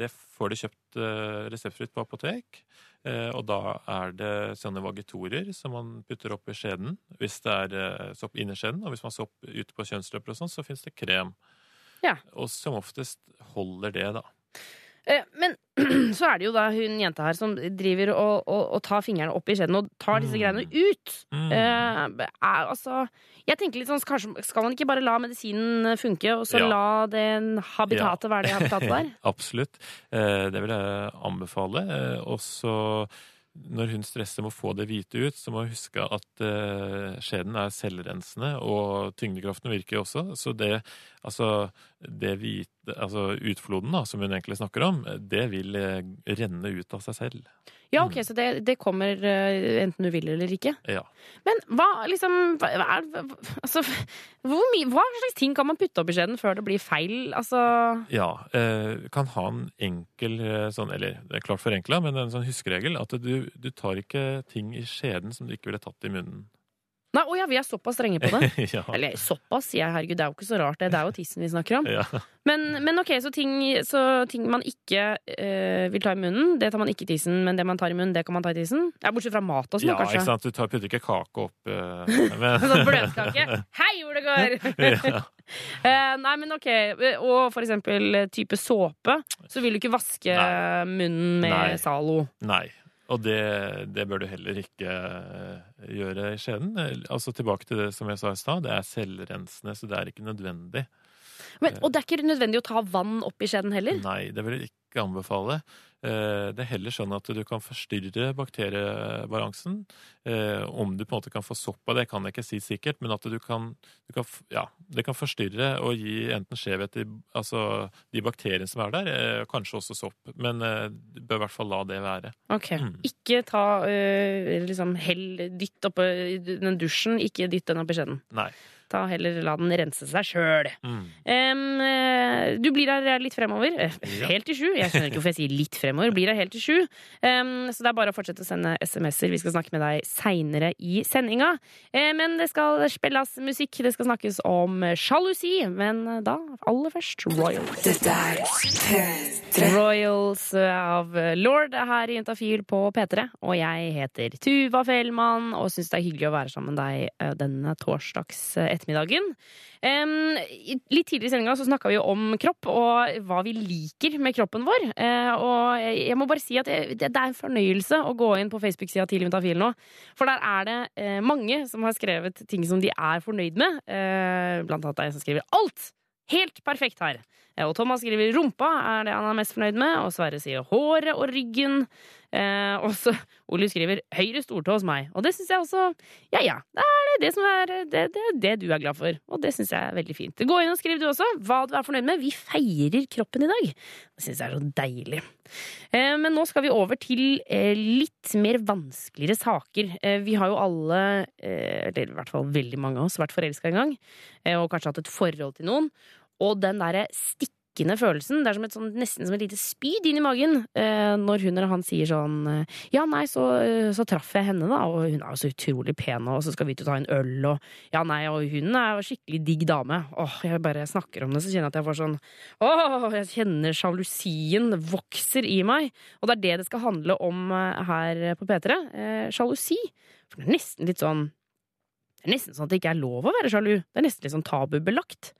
det får du kjøpt eh, reseptfritt på apotek. Eh, og da er det sånne vagitorer som man putter opp i skjeden hvis det er eh, sopp inni skjeden. Og hvis man har sopp ute på kjønnsløper og sånn, så fins det krem. Ja. Og som oftest holder det, da. Eh, Men (clears throat) så er det jo da hun jenta her som driver og, og, og tar fingrene opp i skjeden og tar disse Mm. greiene ut. Mm. Eh, altså, jeg tenker litt sånn, kanskje Skal man ikke bare la medisinen funke, og så Ja. la den habitatet være det habitatet (laughs) der? Absolutt. Eh, det vil jeg anbefale. Eh, og så når hun stresser med å få det hvite ut, så må hun huske at eh, skjeden er selvrensende, og tyngdekraften virker også. Så det, altså, det vi, altså utfloden da, som hun egentlig snakker om, det vil eh, renne ut av seg selv. Ja, ok, Så det, det kommer eh, enten du vil eller ikke. Ja. Men hva liksom hva, er, altså, hvor mye, Hva slags ting kan man putte opp i skjeden før det blir feil? Altså Ja, eh, kan ha en enkel sånn, eller det er klart forenkla, men en sånn huskeregel at du, du tar ikke ting i skjeden som du ikke ville tatt i munnen. Nei, Å ja, vi er såpass strenge på det. (laughs) ja. Eller såpass, sier jeg. Herregud, det er jo ikke så rart. Det Det er jo tissen vi snakker om. ja. Men, men ok, så ting, så ting man ikke eh, vil ta i munnen, det tar man ikke i tissen. Men det man tar i munnen, det kan man ta i tissen? Ja, Bortsett fra mat og sånn, ja, kanskje. ikke sant. Du tar, putter ikke kake opp eh, (laughs) men, Sånn bløtkake. Hei, hvor det går! ja. (laughs) Nei, men ok. Og for eksempel type såpe. Så vil du ikke vaske Nei. munnen med Nei. Zalo. Nei. Og det, det bør du heller ikke eh, gjøre i skjeden. Altså Tilbake til det som jeg sa i stad. Det er selvrensende, så det er ikke nødvendig. Men, og det er ikke nødvendig å ta vann opp i skjeden heller? Nei, det vil jeg ikke anbefale. Eh, Det er heller sånn at du kan forstyrre bakteriebalansen. Eh, Om du på en måte kan få sopp av det, kan jeg ikke si sikkert, men at du kan, du kan Ja, det kan forstyrre og gi enten skjevhet i altså de bakteriene som er der, eh, kanskje også sopp. Men eh, du bør i hvert fall la det være. Ok. Mm. Ikke ta liksom hell Dytt oppå den dusjen, ikke dytt den opp i skjeden. Nei. Ta heller la den rense seg sjøl. Mm. du blir her litt fremover. Eh, Ja. Helt til sju. Jeg skjønner ikke hvorfor jeg sier litt fremover. Blir her helt til sju. Um, så det er bare å fortsette å sende SMS-er. Vi skal snakke med deg seinere i sendinga. Um, men det skal spilles musikk. Det skal snakkes om sjalusi. Men da, aller først, Royals. Dette er P3. Royals av Lord er her i Juntafil på P3. Og jeg heter Tuva Fellmann og syns det er hyggelig å være sammen med deg denne torsdags eh, ettermiddagen. Um, litt tidligere i sendinga snakka vi om kropp og hva vi liker med kroppen vår. Uh, og jeg må bare si at det, det er en fornøyelse å gå inn på Facebook-sida til Juntafil nå. For der er det uh, mange som har skrevet ting som de er fornøyd med. Uh, blant annet deg som skriver 'alt'. Helt perfekt her. Eh, Og Thomas skriver 'rumpa' er det han er mest fornøyd med. Og Sverre sier 'håret og ryggen'. Eh, og så (laughs) Oli skriver 'høyre stortå hos meg'. Og det syns jeg også Ja ja, det er det, som er det, det, det du er glad for. Og det syns jeg er veldig fint. Gå inn og skriv du også hva du er fornøyd med. Vi feirer kroppen i dag. Det syns jeg er så deilig. Eh, men nå skal vi over til eh, litt mer vanskeligere saker. Eh, vi har jo alle, eh, eller i hvert fall veldig mange av oss, vært forelska en gang. Og kanskje hatt et forhold til noen. Og den derre stikkende følelsen, det er som et sånn, nesten som et lite spyd inn i magen eh, når hun eller han sier sånn eh, Ja, nei, så, eh, så traff jeg henne, da, og hun er jo så utrolig pen, og så skal vi ut og ta en øl, og ja, nei, og hun er jo skikkelig digg dame. Åh, jeg bare snakker om det, så kjenner jeg at jeg får sånn Åh, jeg kjenner sjalusien vokser i meg. Og det er det det skal handle om eh, her på P3. Eh, sjalusi. For det er nesten litt sånn det er nesten sånn at det ikke er lov å være sjalu. Det er nesten litt sånn tabubelagt.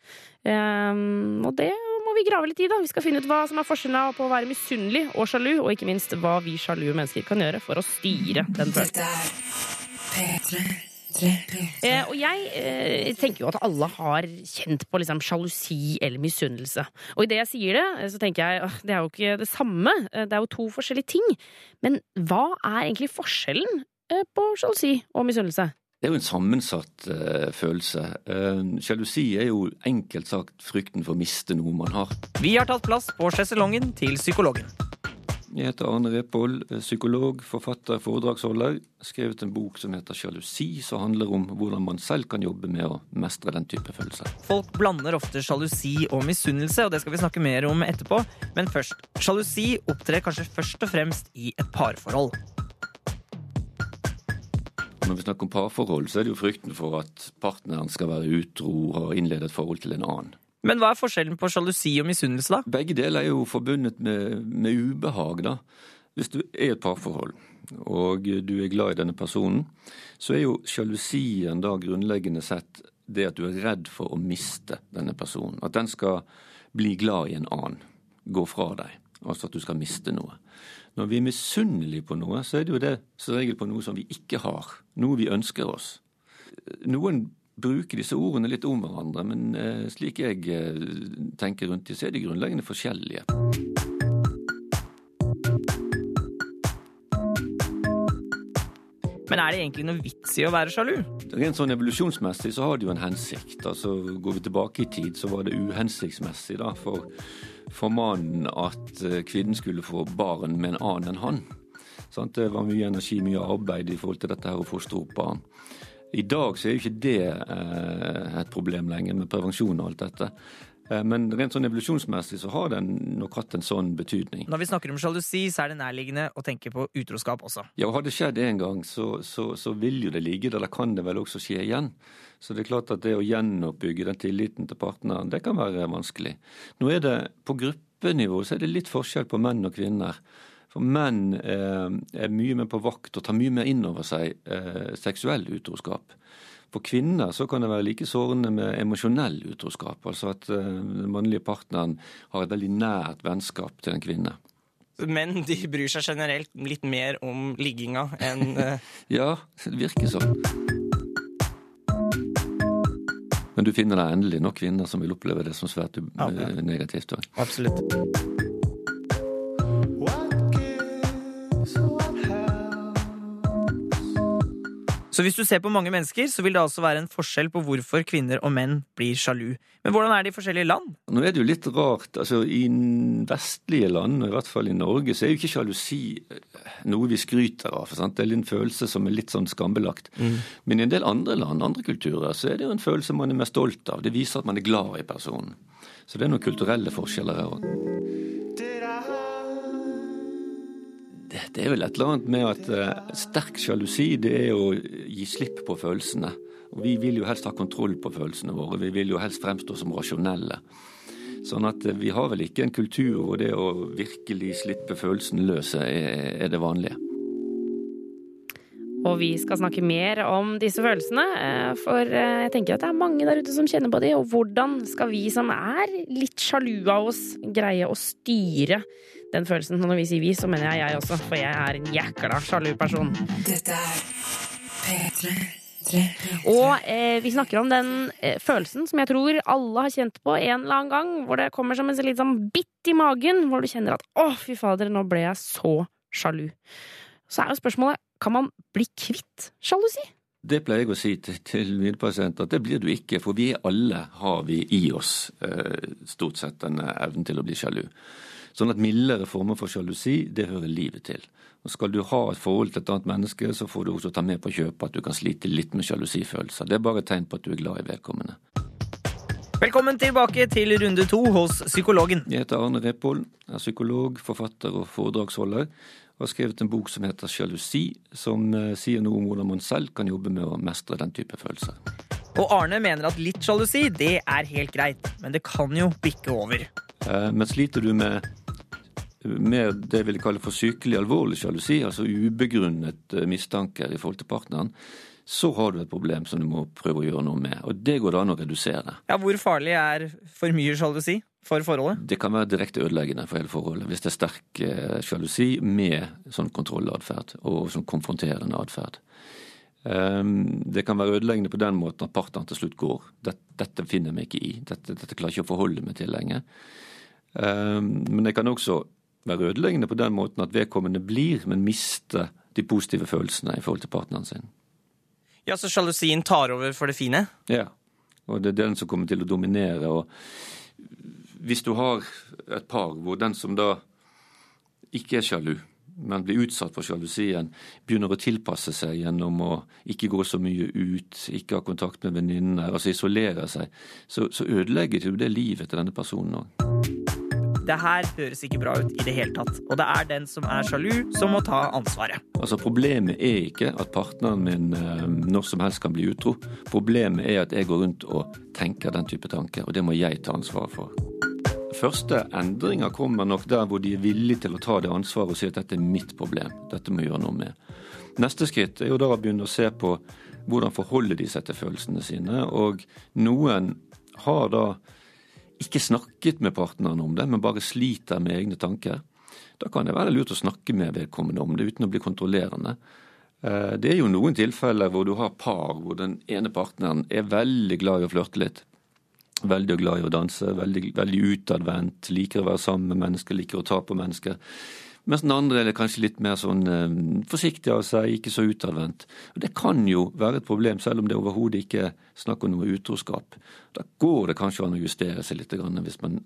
Um, og det må vi grave litt i, da. Vi skal finne ut hva som er forskjellen på å være misunnelig og sjalu, og ikke minst hva vi sjalue mennesker kan gjøre for å styre den følelsen. Dette P3. Eh, og jeg eh, tenker jo at alle har kjent på liksom, sjalusi eller misunnelse. Og idet jeg sier det, eh, så tenker jeg at det er jo ikke det samme. Eh, Det er jo to forskjellige ting. Men hva er egentlig forskjellen eh, på sjalusi og misunnelse? Det er jo en sammensatt uh, følelse. Uh, Sjalusi er jo enkelt sagt frykten for å miste noe man har. Vi har tatt plass på sjeselongen til psykologen. Jeg heter Arne Repål, eh, psykolog, forfatter, foredragsholder. Skrevet en bok som heter Sjalusi, som handler om hvordan man selv kan jobbe med å mestre den type følelser. Folk blander ofte sjalusi og misunnelse, og det skal vi snakke mer om etterpå. Men først, sjalusi opptrer kanskje først og fremst i et parforhold. Når vi snakker om parforhold, så er det jo frykten for at partneren skal være utro og innlede et forhold til en annen. Men hva er forskjellen på sjalusi og misunnelse, da? Begge deler er jo forbundet med, med ubehag, da. Hvis du er i et parforhold, og du er glad i denne personen, så er jo sjalusien da grunnleggende sett det at du er redd for å miste denne personen. At den skal bli glad i en annen. Gå fra deg. Altså at du skal miste noe. Når vi er misunnelige på noe, så er det jo det som regel på noe som vi ikke har. Noe vi ønsker oss. Noen bruker disse ordene litt om hverandre, men eh, slik jeg eh, tenker rundt dem, så er de grunnleggende forskjellige. Men er det egentlig noe vits i å være sjalu? Rent sånn evolusjonsmessig så har det jo en hensikt. Altså Går vi tilbake i tid, så var det uhensiktsmessig da, for, for mannen at eh, kvinnen skulle få barn med en annen enn han. Sånn, Det var mye energi, mye arbeid i forhold til dette her å fostre opp barn. I dag så er jo ikke det eh, et problem lenger, med prevensjon og alt dette. Eh, Men rent sånn evolusjonsmessig så har den nok hatt en sånn betydning. Når vi snakker om sjalusi, så er det nærliggende å tenke på utroskap også. Ja, og Har det skjedd én gang, så, så, så vil jo det ligge der. Da kan det vel også skje igjen. Så det er klart at det å gjenoppbygge den tilliten til partneren, det kan være vanskelig. Nå er det på gruppenivå så er det litt forskjell på menn og kvinner. For menn eh, er mye mer på vakt og tar mye mer inn over seg eh, seksuell utroskap. For kvinner så kan det være like sårende med emosjonell utroskap. Altså at eh, den mannlige partneren har et veldig nært vennskap til en kvinne. Men de bryr seg generelt litt mer om ligginga enn (laughs) eh, Ja, det virker sånn. Men du finner deg endelig nok kvinner som vil oppleve det som svært Ja, ja. eh, negativt òg. Absolutt. Så hvis du ser på mange mennesker, så vil det altså være en forskjell på hvorfor kvinner og menn blir sjalu. Men hvordan er det i forskjellige land? Nå er det jo litt rart. altså I vestlige land, og i hvert fall i Norge, så er jo ikke sjalusi eh, noe vi skryter av. Sant? Det er en følelse som er litt sånn skambelagt. Men i en del andre land, andre kulturer, så er det jo en følelse man er mer stolt av. Det viser at man er glad i personen. Så det er noen kulturelle forskjeller her òg. Det, det er vel et eller annet med at uh, sterk sjalusi, det er å gi slipp på følelsene. Og vi vil jo helst ha kontroll på følelsene våre. Vi vil jo helst fremstå som rasjonelle. Sånn at uh, vi har vel ikke en kultur hvor det å virkelig slippe følelsen løs er, er det vanlige. Og vi skal snakke mer om disse følelsene, eh, for eh, jeg tenker at det er mange der ute som kjenner på de, og hvordan skal vi som er litt sjalu av oss, greie å styre den følelsen? Når vi sier vi, så mener jeg jeg også, for jeg er en jækla sjalu person. Dette er P3. Og eh, vi snakker om den eh, følelsen som jeg tror alle har kjent på en eller annen gang, hvor det kommer som en litt sånn bitt i magen, hvor du kjenner at å, fy fader, nå ble jeg så sjalu. Så er jo spørsmålet, kan man bli kvitt sjalusi? Det pleier jeg å si til, til mine pasienter, at det blir du ikke, for vi alle har vi i oss eh, stort sett denne evnen til å bli sjalu. Sånn at mildere former for sjalusi, det hører livet til. Og Skal du ha et forhold til et annet menneske, så får du også ta med på kjøpet at du kan slite litt med sjalusifølelser. Det er bare et tegn på at du er glad i vedkommende. Velkommen tilbake til runde to hos psykologen. Jeg heter Arne Repol, er psykolog, forfatter og foredragsholder. Og har skrevet en bok som heter Sjalusi, som eh, sier noe om hvordan man selv kan jobbe med å mestre den type følelser. Og Arne mener at litt sjalusi, det er helt greit, men det kan jo bikke over. Eh, Men sliter du med mer det jeg vil kalle for sykelig alvorlig sjalusi, altså ubegrunnet eh, mistanker i forhold til partneren, så har du et problem som du må prøve å gjøre noe med. Og det går det an å redusere. Ja, Hvor farlig er for mye sjalusi for forholdet? Det kan være direkte ødeleggende for hele forholdet hvis det er sterk eh, sjalusi med sånn kontrollatferd og sånn konfronterende atferd. Um, det kan være ødeleggende på den måten at partneren til slutt går. Dette, dette finner vi ikke i. Dette, dette klarer jeg ikke å forholde meg til lenger. Um, men det kan også være ødeleggende på den måten at vedkommende blir, men mister de positive følelsene i forhold til partneren sin. Ja, Så sjalusien tar over for det fine? Ja, og det er den som kommer til å dominere. og Hvis du har et par hvor den som da ikke er sjalu, men blir utsatt for sjalusien, begynner å tilpasse seg gjennom å ikke gå så mye ut, ikke ha kontakt med venninner, altså isolere seg, så, så ødelegger du det livet til denne personen òg. Det her høres ikke bra ut i det hele tatt. Og det er den som er sjalu, som må ta ansvaret. Altså Problemet er ikke at partneren min eh, når som helst kan bli utro. Problemet er at jeg går rundt og tenker den type tanker, og det må jeg ta ansvaret for. Første endringer kommer nok der hvor de er villige til å ta det ansvaret og si at dette er mitt problem. Dette må jeg gjøre noe med. Neste skritt er jo da å begynne å se på hvordan forholder de seg til følelsene sine. Og noen har da ikke snakket med partneren om det, men bare sliter med egne tanker. Da kan det være lurt å snakke med vedkommende om det uten å bli kontrollerende. Eh, Det er jo noen tilfeller hvor du har par hvor den ene partneren er veldig glad i å flørte litt. Veldig glad i å danse, veldig, veldig utadvendt, liker å være sammen med mennesker, liker å ta på mennesker. Mens den andre er kanskje litt mer sånn eh, forsiktig av seg, ikke så utadvendt. Og Det kan jo være et problem, selv om det overhodet ikke er snakk om noe utroskap. Da går det kanskje an å justere seg litt grann hvis man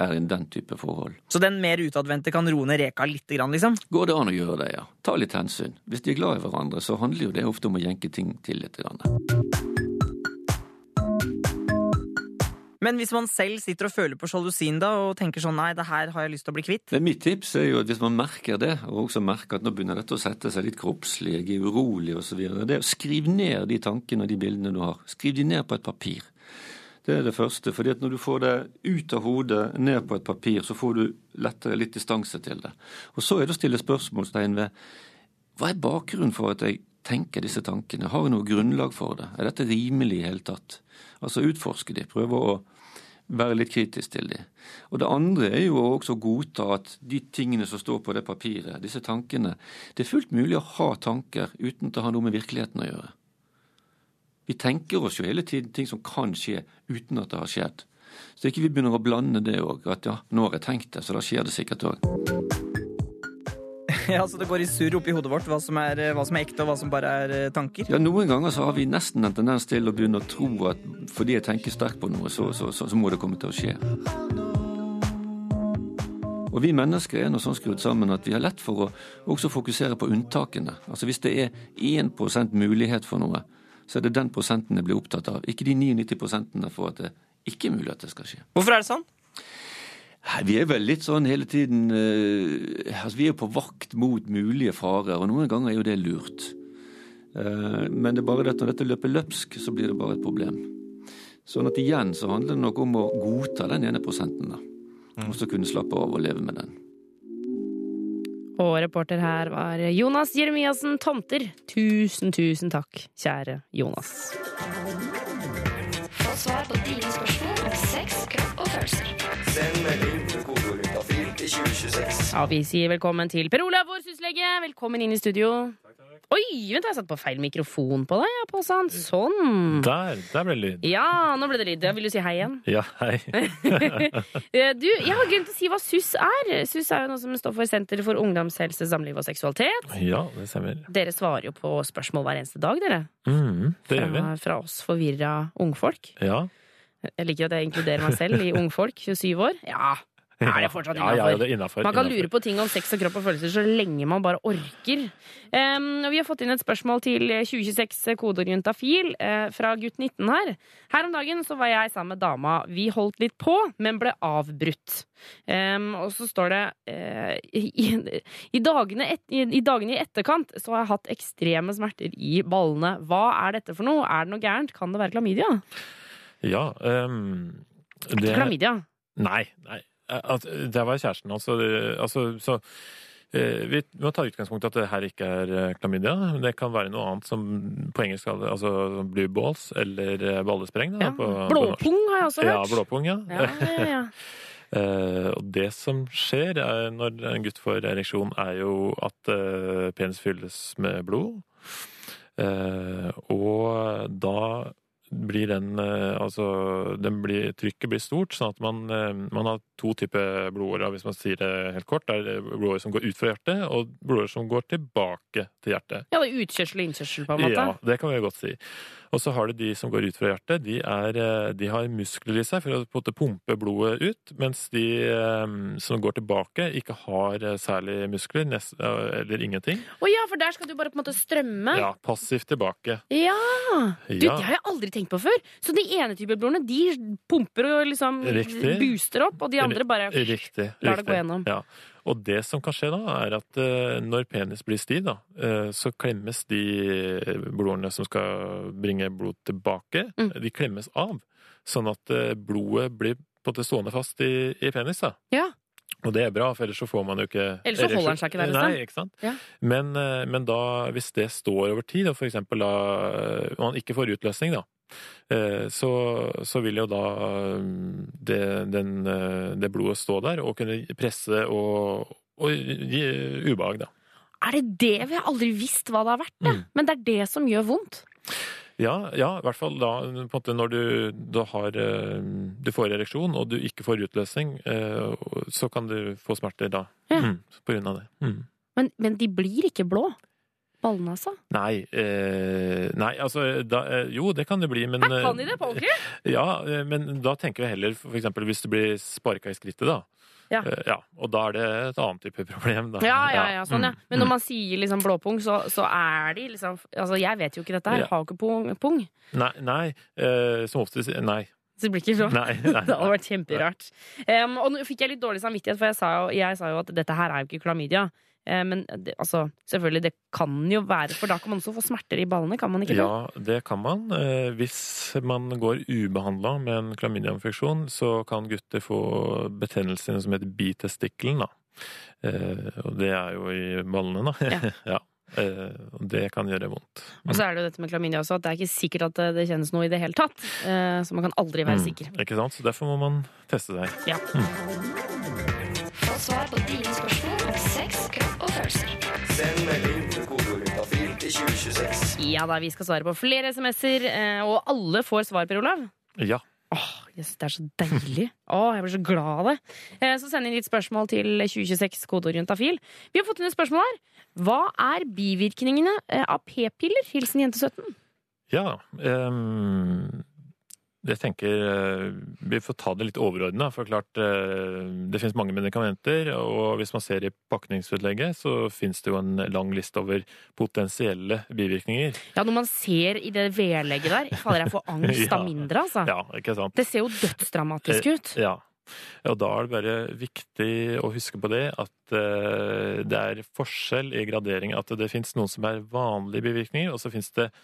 er i den type forhold. Så den mer utadvendte kan roe ned reka litt, grann, liksom? Går det an å gjøre det, ja. Ta litt hensyn. Hvis de er glad i hverandre, så handler jo det ofte om å jenke ting til litt. Grann. Men hvis man selv sitter og føler på sjalusien da, og tenker sånn nei, det her har jeg lyst til å bli kvitt. Men mitt tips er jo at hvis man merker det, og også merker at nå begynner dette å sette seg litt kroppslig, jeg er urolig osv., det er å skrive ned de tankene og de bildene du har. Skriv de ned på et papir. Det er det første. fordi at når du får det ut av hodet, ned på et papir, så får du lettere litt distanse til det. Og så er det å stille spørsmålstegn ved hva er bakgrunnen for at jeg tenker disse tankene? Har jeg noe grunnlag for det? Er dette rimelig i hele tatt? Altså utforske de, prøve å være litt kritisk til de. Og det andre er jo også å godta at de tingene som står på det papiret, disse tankene Det er fullt mulig å ha tanker uten å ha noe med virkeligheten å gjøre. Vi tenker oss jo hele tiden ting som kan skje uten at det har skjedd. Så ikke vi begynner å blande det òg. At ja, nå har jeg tenkt det, så da skjer det sikkert òg. (laughs) Ja, så det går i surr oppi hodet vårt hva som, er, hva som er ekte, og hva som bare er eh, tanker. Ja, Noen ganger så har vi nesten en tendens til å begynne å tro at fordi jeg tenker sterkt på noe, så, så, så, så må det komme til å skje. Og vi mennesker er nå sånn skrudd sammen at vi har lett for å også fokusere på unntakene. Altså Hvis det er 1% mulighet for noe, så er det den prosenten jeg blir opptatt av. Ikke de 99 for at det ikke er mulig at det skal skje. Hvorfor er det sånn? Vi er vel litt sånn hele tiden eh, altså Vi er på vakt mot mulige farer, og noen ganger er jo det lurt. Eh, men det er bare det at når dette løper løpsk, så blir det bare et problem. Sånn at igjen så handler det nok om å godta den ene prosenten, da. Og så kunne slappe av og leve med den. Og reporter her var Jonas Jeremiassen Tomter. Tusen, tusen takk, kjære Jonas. Få svar på dine spørsmål om sex, kropp og følelser. Send melding 2026. Ja, Vi sier velkommen til Per Olav, vår syslege. Velkommen inn i studio. Oi, vent, jeg satt på feil mikrofon på deg. Ja, Påsan. Sånn. Der, der ble det lyd. Ja, nå ble det lyd. Da vil du si hei igjen? Ja, hei. (laughs) Eh, Du, jeg har glemt å si hva SUS er. SUS er jo noe som står for Senter for ungdomshelse, samliv og seksualitet. Ja, det stemmer. Dere svarer jo på spørsmål hver eneste dag, dere. Mm, det gjør vi. Fra, fra oss forvirra ungfolk. Ja. Jeg liker at jeg inkluderer meg selv i ungfolk, 27 år. Ja, er det fortsatt Ja, ja, innafor? er innenfor, Man kan lure på ting om sex og kropp og følelser så lenge man bare orker. Um, vi har fått inn et spørsmål til 2026 kodeorientafil uh, fra gutt 19 her. Her om dagen så var jeg sammen med dama. Vi holdt litt på, men ble avbrutt. Um, og så står det uh, i, i, dagene et, i, I dagene i etterkant så har jeg hatt ekstreme smerter i ballene. Hva er dette for noe? Er det noe gærent? Kan det være klamydia? Ja, ehm, det Klamydia? Nei. nei. At, det var kjæresten hans. Altså, så eh, vi må ta utgangspunkt i at det her ikke er eh, klamydia. men Det kan være noe annet som på engelsk altså blue balls eller eh, ballespreng. Da, Ja. på, på. Blåpung har jeg også Ja, hørt. blåpung, ja. Ja, ja, ja. (laughs) Eh, og det som skjer når en gutt får ereksjon, er jo at penis fylles med blod. Og da blir den Altså, den blir, trykket blir stort, sånn at man, man har to typer blodårer, hvis man sier det helt kort. Det er blodårer som går ut fra hjertet, og blodårer som går tilbake til hjertet. Ja, det er utkjørsel og innkjørsel, på en måte. Ja, det kan vi godt si. Og så har du de som går ut fra hjertet. De, er, eh, de har muskler i seg for å på en måte pumpe blodet ut, mens de eh, som går tilbake, ikke har eh, særlig muskler, nest, eller ingenting. Å ja, for der skal du bare på en måte strømme. Ja, passivt tilbake. Ja! Du, Ja. det har jeg aldri tenkt på før. Så de ene typer blodene, de pumper og liksom Riktig. booster opp, og de andre andre bare Riktig. lar det gå gjennom. Ja. Og det som kan skje da, er at eh, når penis blir stiv, da, eh, så klemmes de blodårene som skal bringe blod tilbake, Mm. de klemmes av. Sånn at eh, blodet blir på en måte stående fast i, i penis. da. Ja. Og det er bra, for ellers så får man jo ikke Ellers så holder den seg ikke der en Nei, ikke sant? Ja. Men, men da, hvis det står over tid, og for eksempel da og man ikke får utløsning, da, så, så vil jo da mm, det, den, eh, det blodet stå der og kunne presse og, og gi ubehag, da. Er det det? Vi har aldri visst hva det har vært, det. Mm. Men det er det som gjør vondt. Ja, ja, i hvert fall da måte når du, du, har, eh, du får ereksjon og du ikke får utløsning, eh, så kan du få smerter da. Ja. Mm, på grunn av det. Mm. Men, men de blir ikke blå. Ballene, altså. Nei, eh, nei, altså da, eh, Jo, det kan det bli, men Her kan de eh, det på ordentlig? (laughs) Ja, eh, men da tenker vi heller for eksempel hvis du blir sparka i skrittet, da. Ja. Ja. Og da er det et annet type (laughs) problem, da. Ja, ja, ja, sånn, ja. Mm, Men når mm. man sier liksom blåpung, så, så er de liksom Altså, jeg vet jo ikke dette her. Ja. Har ikke pung. pung. Nei, nei eh, som oftest Nei. Så det blir ikke. Nei, (laughs) nei, Det hadde vært kjemperart. Um, og nå fikk jeg litt dårlig samvittighet, for jeg sa jo, jeg sa jo at dette her er jo ikke klamydia. Eh, men det, altså, selvfølgelig, det kan jo være For da kan man også få smerter i ballene, kan man ikke det? Ja, det kan man. Eh, Hvis man går ubehandla med en klamydiainfeksjon, så kan gutter få betennelse som heter bitestikkelen, da. Eh, Og det er jo i ballene, da. Ja. (laughs) ja. Eh, og Det kan gjøre vondt. Og så er det jo dette med klamydia også, at det er ikke sikkert at det- kjennes noe i det hele tatt. Eh, så man kan aldri være Mm, sikker. Ikke sant? Så derfor må man teste seg. Ja. Få svar på dine spørsmål ja da, vi skal svare på flere SMS-er, eh, og alle får svar, Per Olav. Ja. Åh, yes, det er så deilig. Åh, jeg blir så glad av det. Eh, Så send inn ditt spørsmål til 2026 kodeorientafil. Vi har fått inn et spørsmål her. Hva er bivirkningene eh, av p-piller? Hilsen jente 17. Ja. ehm, jeg tenker eh, Vi får ta det litt overordna. For klart, eh, det finnes mange medikamenter. Og hvis man ser i pakningsutlegget, så finnes det jo en lang liste over potensielle bivirkninger. Ja, når man ser i det vedlegget der, faller jeg for (laughs) angst Ja. av mindre, altså. Ja, ikke sant? Det ser jo dødsdramatisk ut. Ja. Og da er det bare viktig å huske på det at eh, det er forskjell i gradering. At det fins noen som er vanlige bivirkninger, og så fins det eh,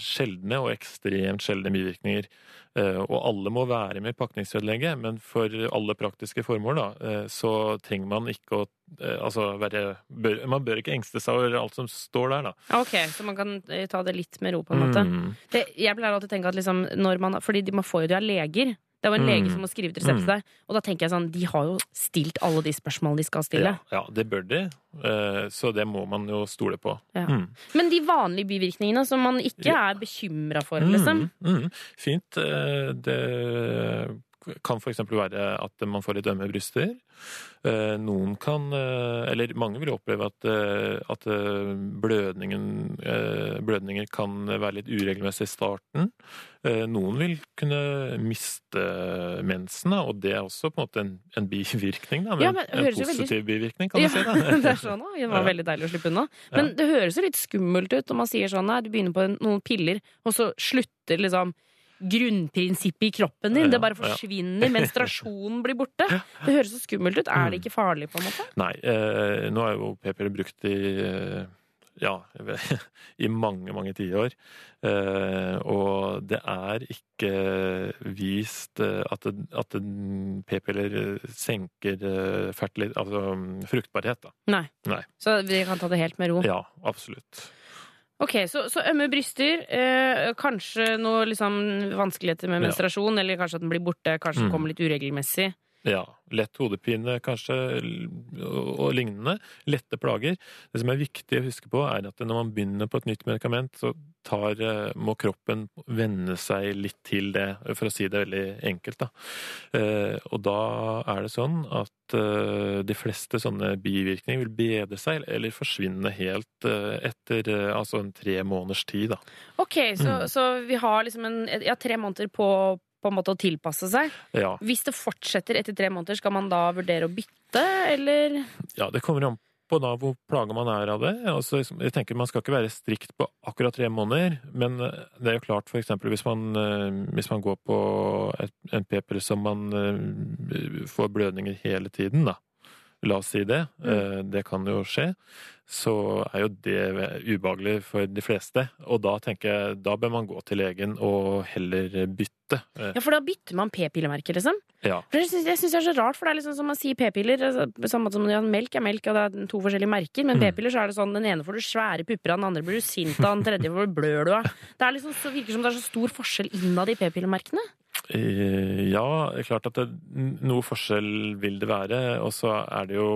sjeldne og ekstremt sjeldne bivirkninger. Eh, og alle må være med i pakningsvedlegget, men for alle praktiske formål da, eh, så trenger man ikke å eh, altså være bør, Man bør ikke engste seg over alt som står der, da. Ok, så man kan eh, ta det litt med ro, på en måte. Mm. Det, jeg pleier alltid å tenke at liksom, når man Fordi man får jo det av leger. Det er jo en Mm. lege som må skrive ut resept til Mm. deg. Og da tenker jeg sånn, de har jo stilt alle de spørsmålene de skal stille. Ja, ja, det bør de. Eh, så det må man jo stole på. Ja. Mm. Men de vanlige bivirkningene som man ikke er bekymra for, liksom. Mm, mm. Fint. Eh, Det kan f.eks. være at man får litt ømme bryster. Eh, Noen kan, eh, eller mange vil oppleve at, eh, at blødningen, blødninger kan være litt uregelmessig i starten. Noen vil kunne miste mensen, og det er også på en måte en, en bivirkning. Da, men Ja, men en positiv veldig- bivirkning, kan Ja, du si. Da. (laughs) det er sånn, da. Det var veldig deilig å slippe unna. Men det høres jo litt skummelt ut når man sier sånn nei, du begynner på noen piller, og så slutter liksom grunnprinsippet i kroppen din. Ja, Det bare ja. forsvinner. (laughs) Menstruasjonen blir borte. Det høres så skummelt ut. Er det ikke farlig, på en måte? Nei, eh, nå er jo p-piller brukt i eh, ja, (laughs) i mange, mange tiår. Eh, og det er ikke vist eh, at, det- at p-piller senker fertil, altså fruktbarhet, da. Nei. Nei. Så vi kan ta det helt med ro. Ja, absolutt. Ok, så, så ømme bryster, eh, kanskje noe liksom vanskeligheter med menstruasjon, eller kanskje at den blir borte, kanskje den Mm. kommer litt uregelmessig. Ja. Lett hodepine kanskje, og, lignende. Lette plager. Det som er viktig å huske på, er at når man begynner på et nytt medikament, så tar, eh, må kroppen venne seg litt til det, for å si det veldig enkelt. Da. Eh, og da er det sånn at eh, de fleste sånne bivirkninger vil bedre seg, eller forsvinne helt etter altså en tre måneders tid. Da. Ok, så, Mm. så vi har liksom en, ja, tre måneder på, på en måte å tilpasse seg. Ja. Hvis det fortsetter etter tre måneder, skal man da vurdere å bytte, eller? Ja, det kommer an på da hvor plaga man er av det. Altså, jeg tenker Man skal ikke være strikt på akkurat tre måneder, men eh, det er jo klart eksempel hvis man, eh, hvis man går på en p-pille som man eh, får blødninger hele tiden, da. La oss si det. Mm. Det kan jo skje. Så er jo det ubehagelig for de fleste. Og da tenker jeg da bør man gå til legen og heller bytte. Eh, Ja, for da bytter man p-pillemerke, liksom. Ja. For jeg syns, syns det er så rart, for det er liksom som man sier p-piller. altså, samme som ja, melk er melk, og det er to forskjellige merker. Men Mm. p-piller så er det sånn den ene får du svære pupper av, den andre blir du sint av, den tredje får du blør du av. Det er liksom, så virker som det er så stor forskjell innad i p-pillemerkene. Eh, Ja, er klart at det, noe forskjell vil det være. Og så er det jo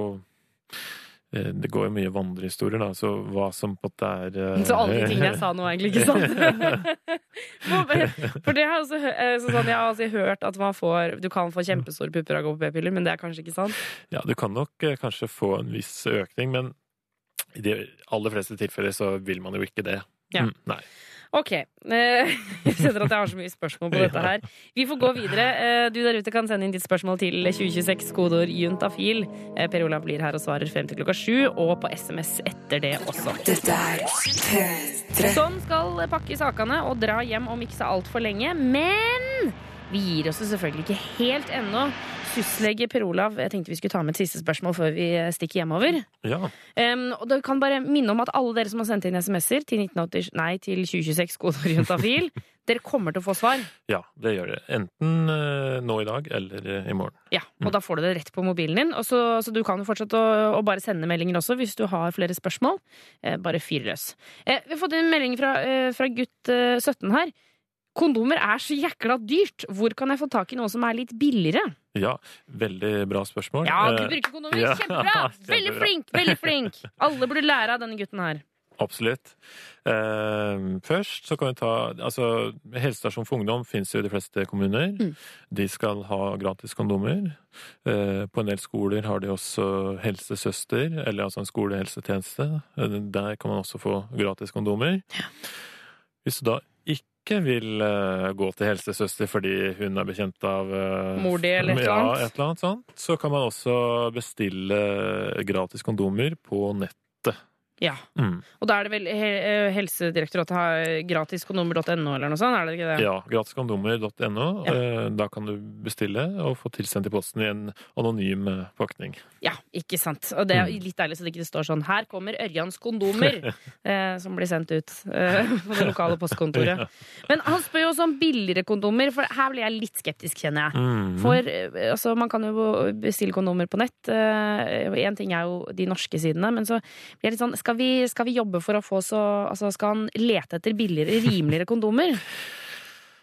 eh, Det går jo mye vandrehistorier, da, så hva som på en måte er eh, Så alle de tingene jeg sa nå, egentlig, ikke sant? (laughs) For- det har også sånn, jeg har altså hørt at man får Du kan få kjempestore pupper av å gå på p-piller, men det er kanskje ikke sant? Ja, du kan nok kanskje få en viss økning, men i de aller fleste tilfeller så vil man jo ikke det. Ja. Mm, nei. Ok. eh, (laughs) Jeg kjenner at jeg har så mye spørsmål på (laughs) dette her. Vi får gå videre. Eh, Du der ute kan sende inn ditt spørsmål til 2026, kodeord juntafil. Eh, Per Olav blir her og svarer frem til klokka sju, og på SMS etter det også. Dette er P3. Skal pakke sakene og dra hjem om ikke så altfor lenge. Men vi gir oss jo selvfølgelig ikke helt ennå. Syslege Per Olav, jeg tenkte vi skulle ta med et siste spørsmål før vi stikker hjemover. Ja. Um, og da kan bare minne om at alle dere som har sendt inn SMS-er til, 1980, nei, til 2026 kodeorientafil, (laughs) dere kommer til å få svar. ja, det gjør det. Enten uh, nå i dag eller eh, i morgen. Ja, og da får du det rett på mobilen din. Og så, så du kan jo fortsette å, å bare sende meldinger også hvis du har flere spørsmål. Uh, bare fyr løs. Eh, vi har fått en melding fra, eh, fra gutt eh, 17 her. Kondomer er så jækla dyrt. Hvor kan jeg få tak i noe som er litt billigere? Ja, veldig bra spørsmål. Ja, du Eh, bruker kondomer. ja, (laughs) Kjempebra! Veldig flink! veldig flink Alle burde lære av denne gutten her. Absolutt. Eh, først så kan vi ta altså, Helsestasjon for ungdom finnes jo i de fleste kommuner. Mm. De skal ha gratis kondomer. Eh, på en del skoler har de også helsesøster, eller altså en skolehelsetjeneste. Eh, der kan man også få gratis kondomer. Hvis du da ikke vil eh, gå til helsesøster fordi hun er bekjent av eh, Mor di eller et eller ja, annet. et eller annet sånt, så kan man også bestille gratis kondomer på nett. Ja, Mm. Og da er det vel eh, Helsedirektoratet har gratiskondomer.no eller noe sånt? Er det ikke det? Ja, gratiskondomer.no. Ja. Eh, Da kan du bestille og få tilsendt i posten i en anonym eh, pakning. Ja, ikke sant. Og det er Mm. litt deilig så det ikke står sånn 'Her kommer Ørjans kondomer', (laughs) som blir sendt ut på det lokale (laughs) postkontoret. Men han spør jo også om billigere kondomer, for her blir jeg litt skeptisk, kjenner jeg. Mm. For altså, man kan jo bestille kondomer på nett. Én ting er jo de norske sidene, men så blir jeg litt sånn skal vi, skal vi jobbe for å få så Altså, skal han lete etter billigere, rimeligere kondomer?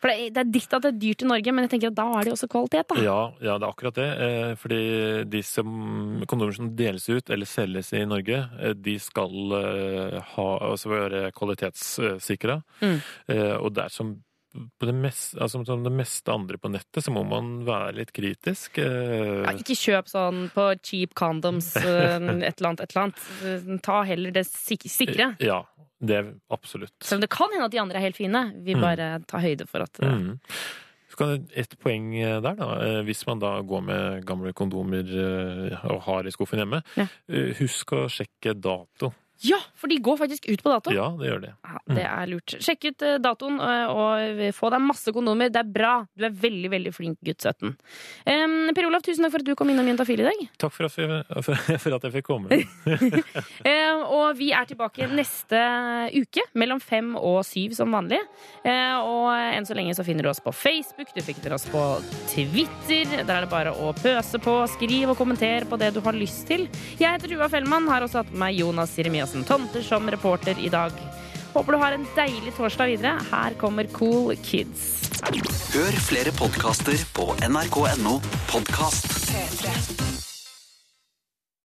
For det det er ditt at det er dyrt i Norge, men jeg tenker at da er det jo også kvalitet, da. Ja, ja, det er akkurat det. Eh, Fordi de som, kondomer som deles ut eller selges i Norge, eh, de skal eh, ha, altså være kvalitetssikra. Mm. Og dersom på det meste, altså som det meste andre på nettet, så må man være litt kritisk. Eh, Ja, ikke kjøp sånn på cheap condoms, (laughs) eh, et eller annet, et eller annet. Eh, Ta heller det sik sikre. Ja, det er absolutt. Selv om det kan hende at de andre er helt fine. Vi Mm. bare tar høyde for at eh, Mm. Et poeng der, da. Eh, Hvis man da går med gamle kondomer eh, og har i skuffen hjemme, Ja. eh, husk å sjekke dato. Ja, for de går faktisk ut på dato. Ja, det gjør det. Ja, det er lurt. Sjekk ut eh, datoen eh, og få deg masse kondomer. Det er bra. Du er veldig, veldig flink gutt 17. Um, per Olav, tusen takk for at du kom innom Juntafil i dag. Takk for at, jeg, (laughs) for, at jeg fikk komme. (laughs) um, og vi er tilbake neste uke mellom fem og syv som vanlig. Uh, og enn så lenge så finner du oss på Facebook, du finner oss på Twitter. Der er det bare å pøse på, skriv og kommenter på det du har lyst til. Jeg heter Tuva Fellmann, har også hatt med meg Jonas Jeremiassen Tomter som reporter i dag. Håper du har en deilig torsdag videre. Her kommer Cool Kids. Hør flere podkaster på nrk.no podkast. P3.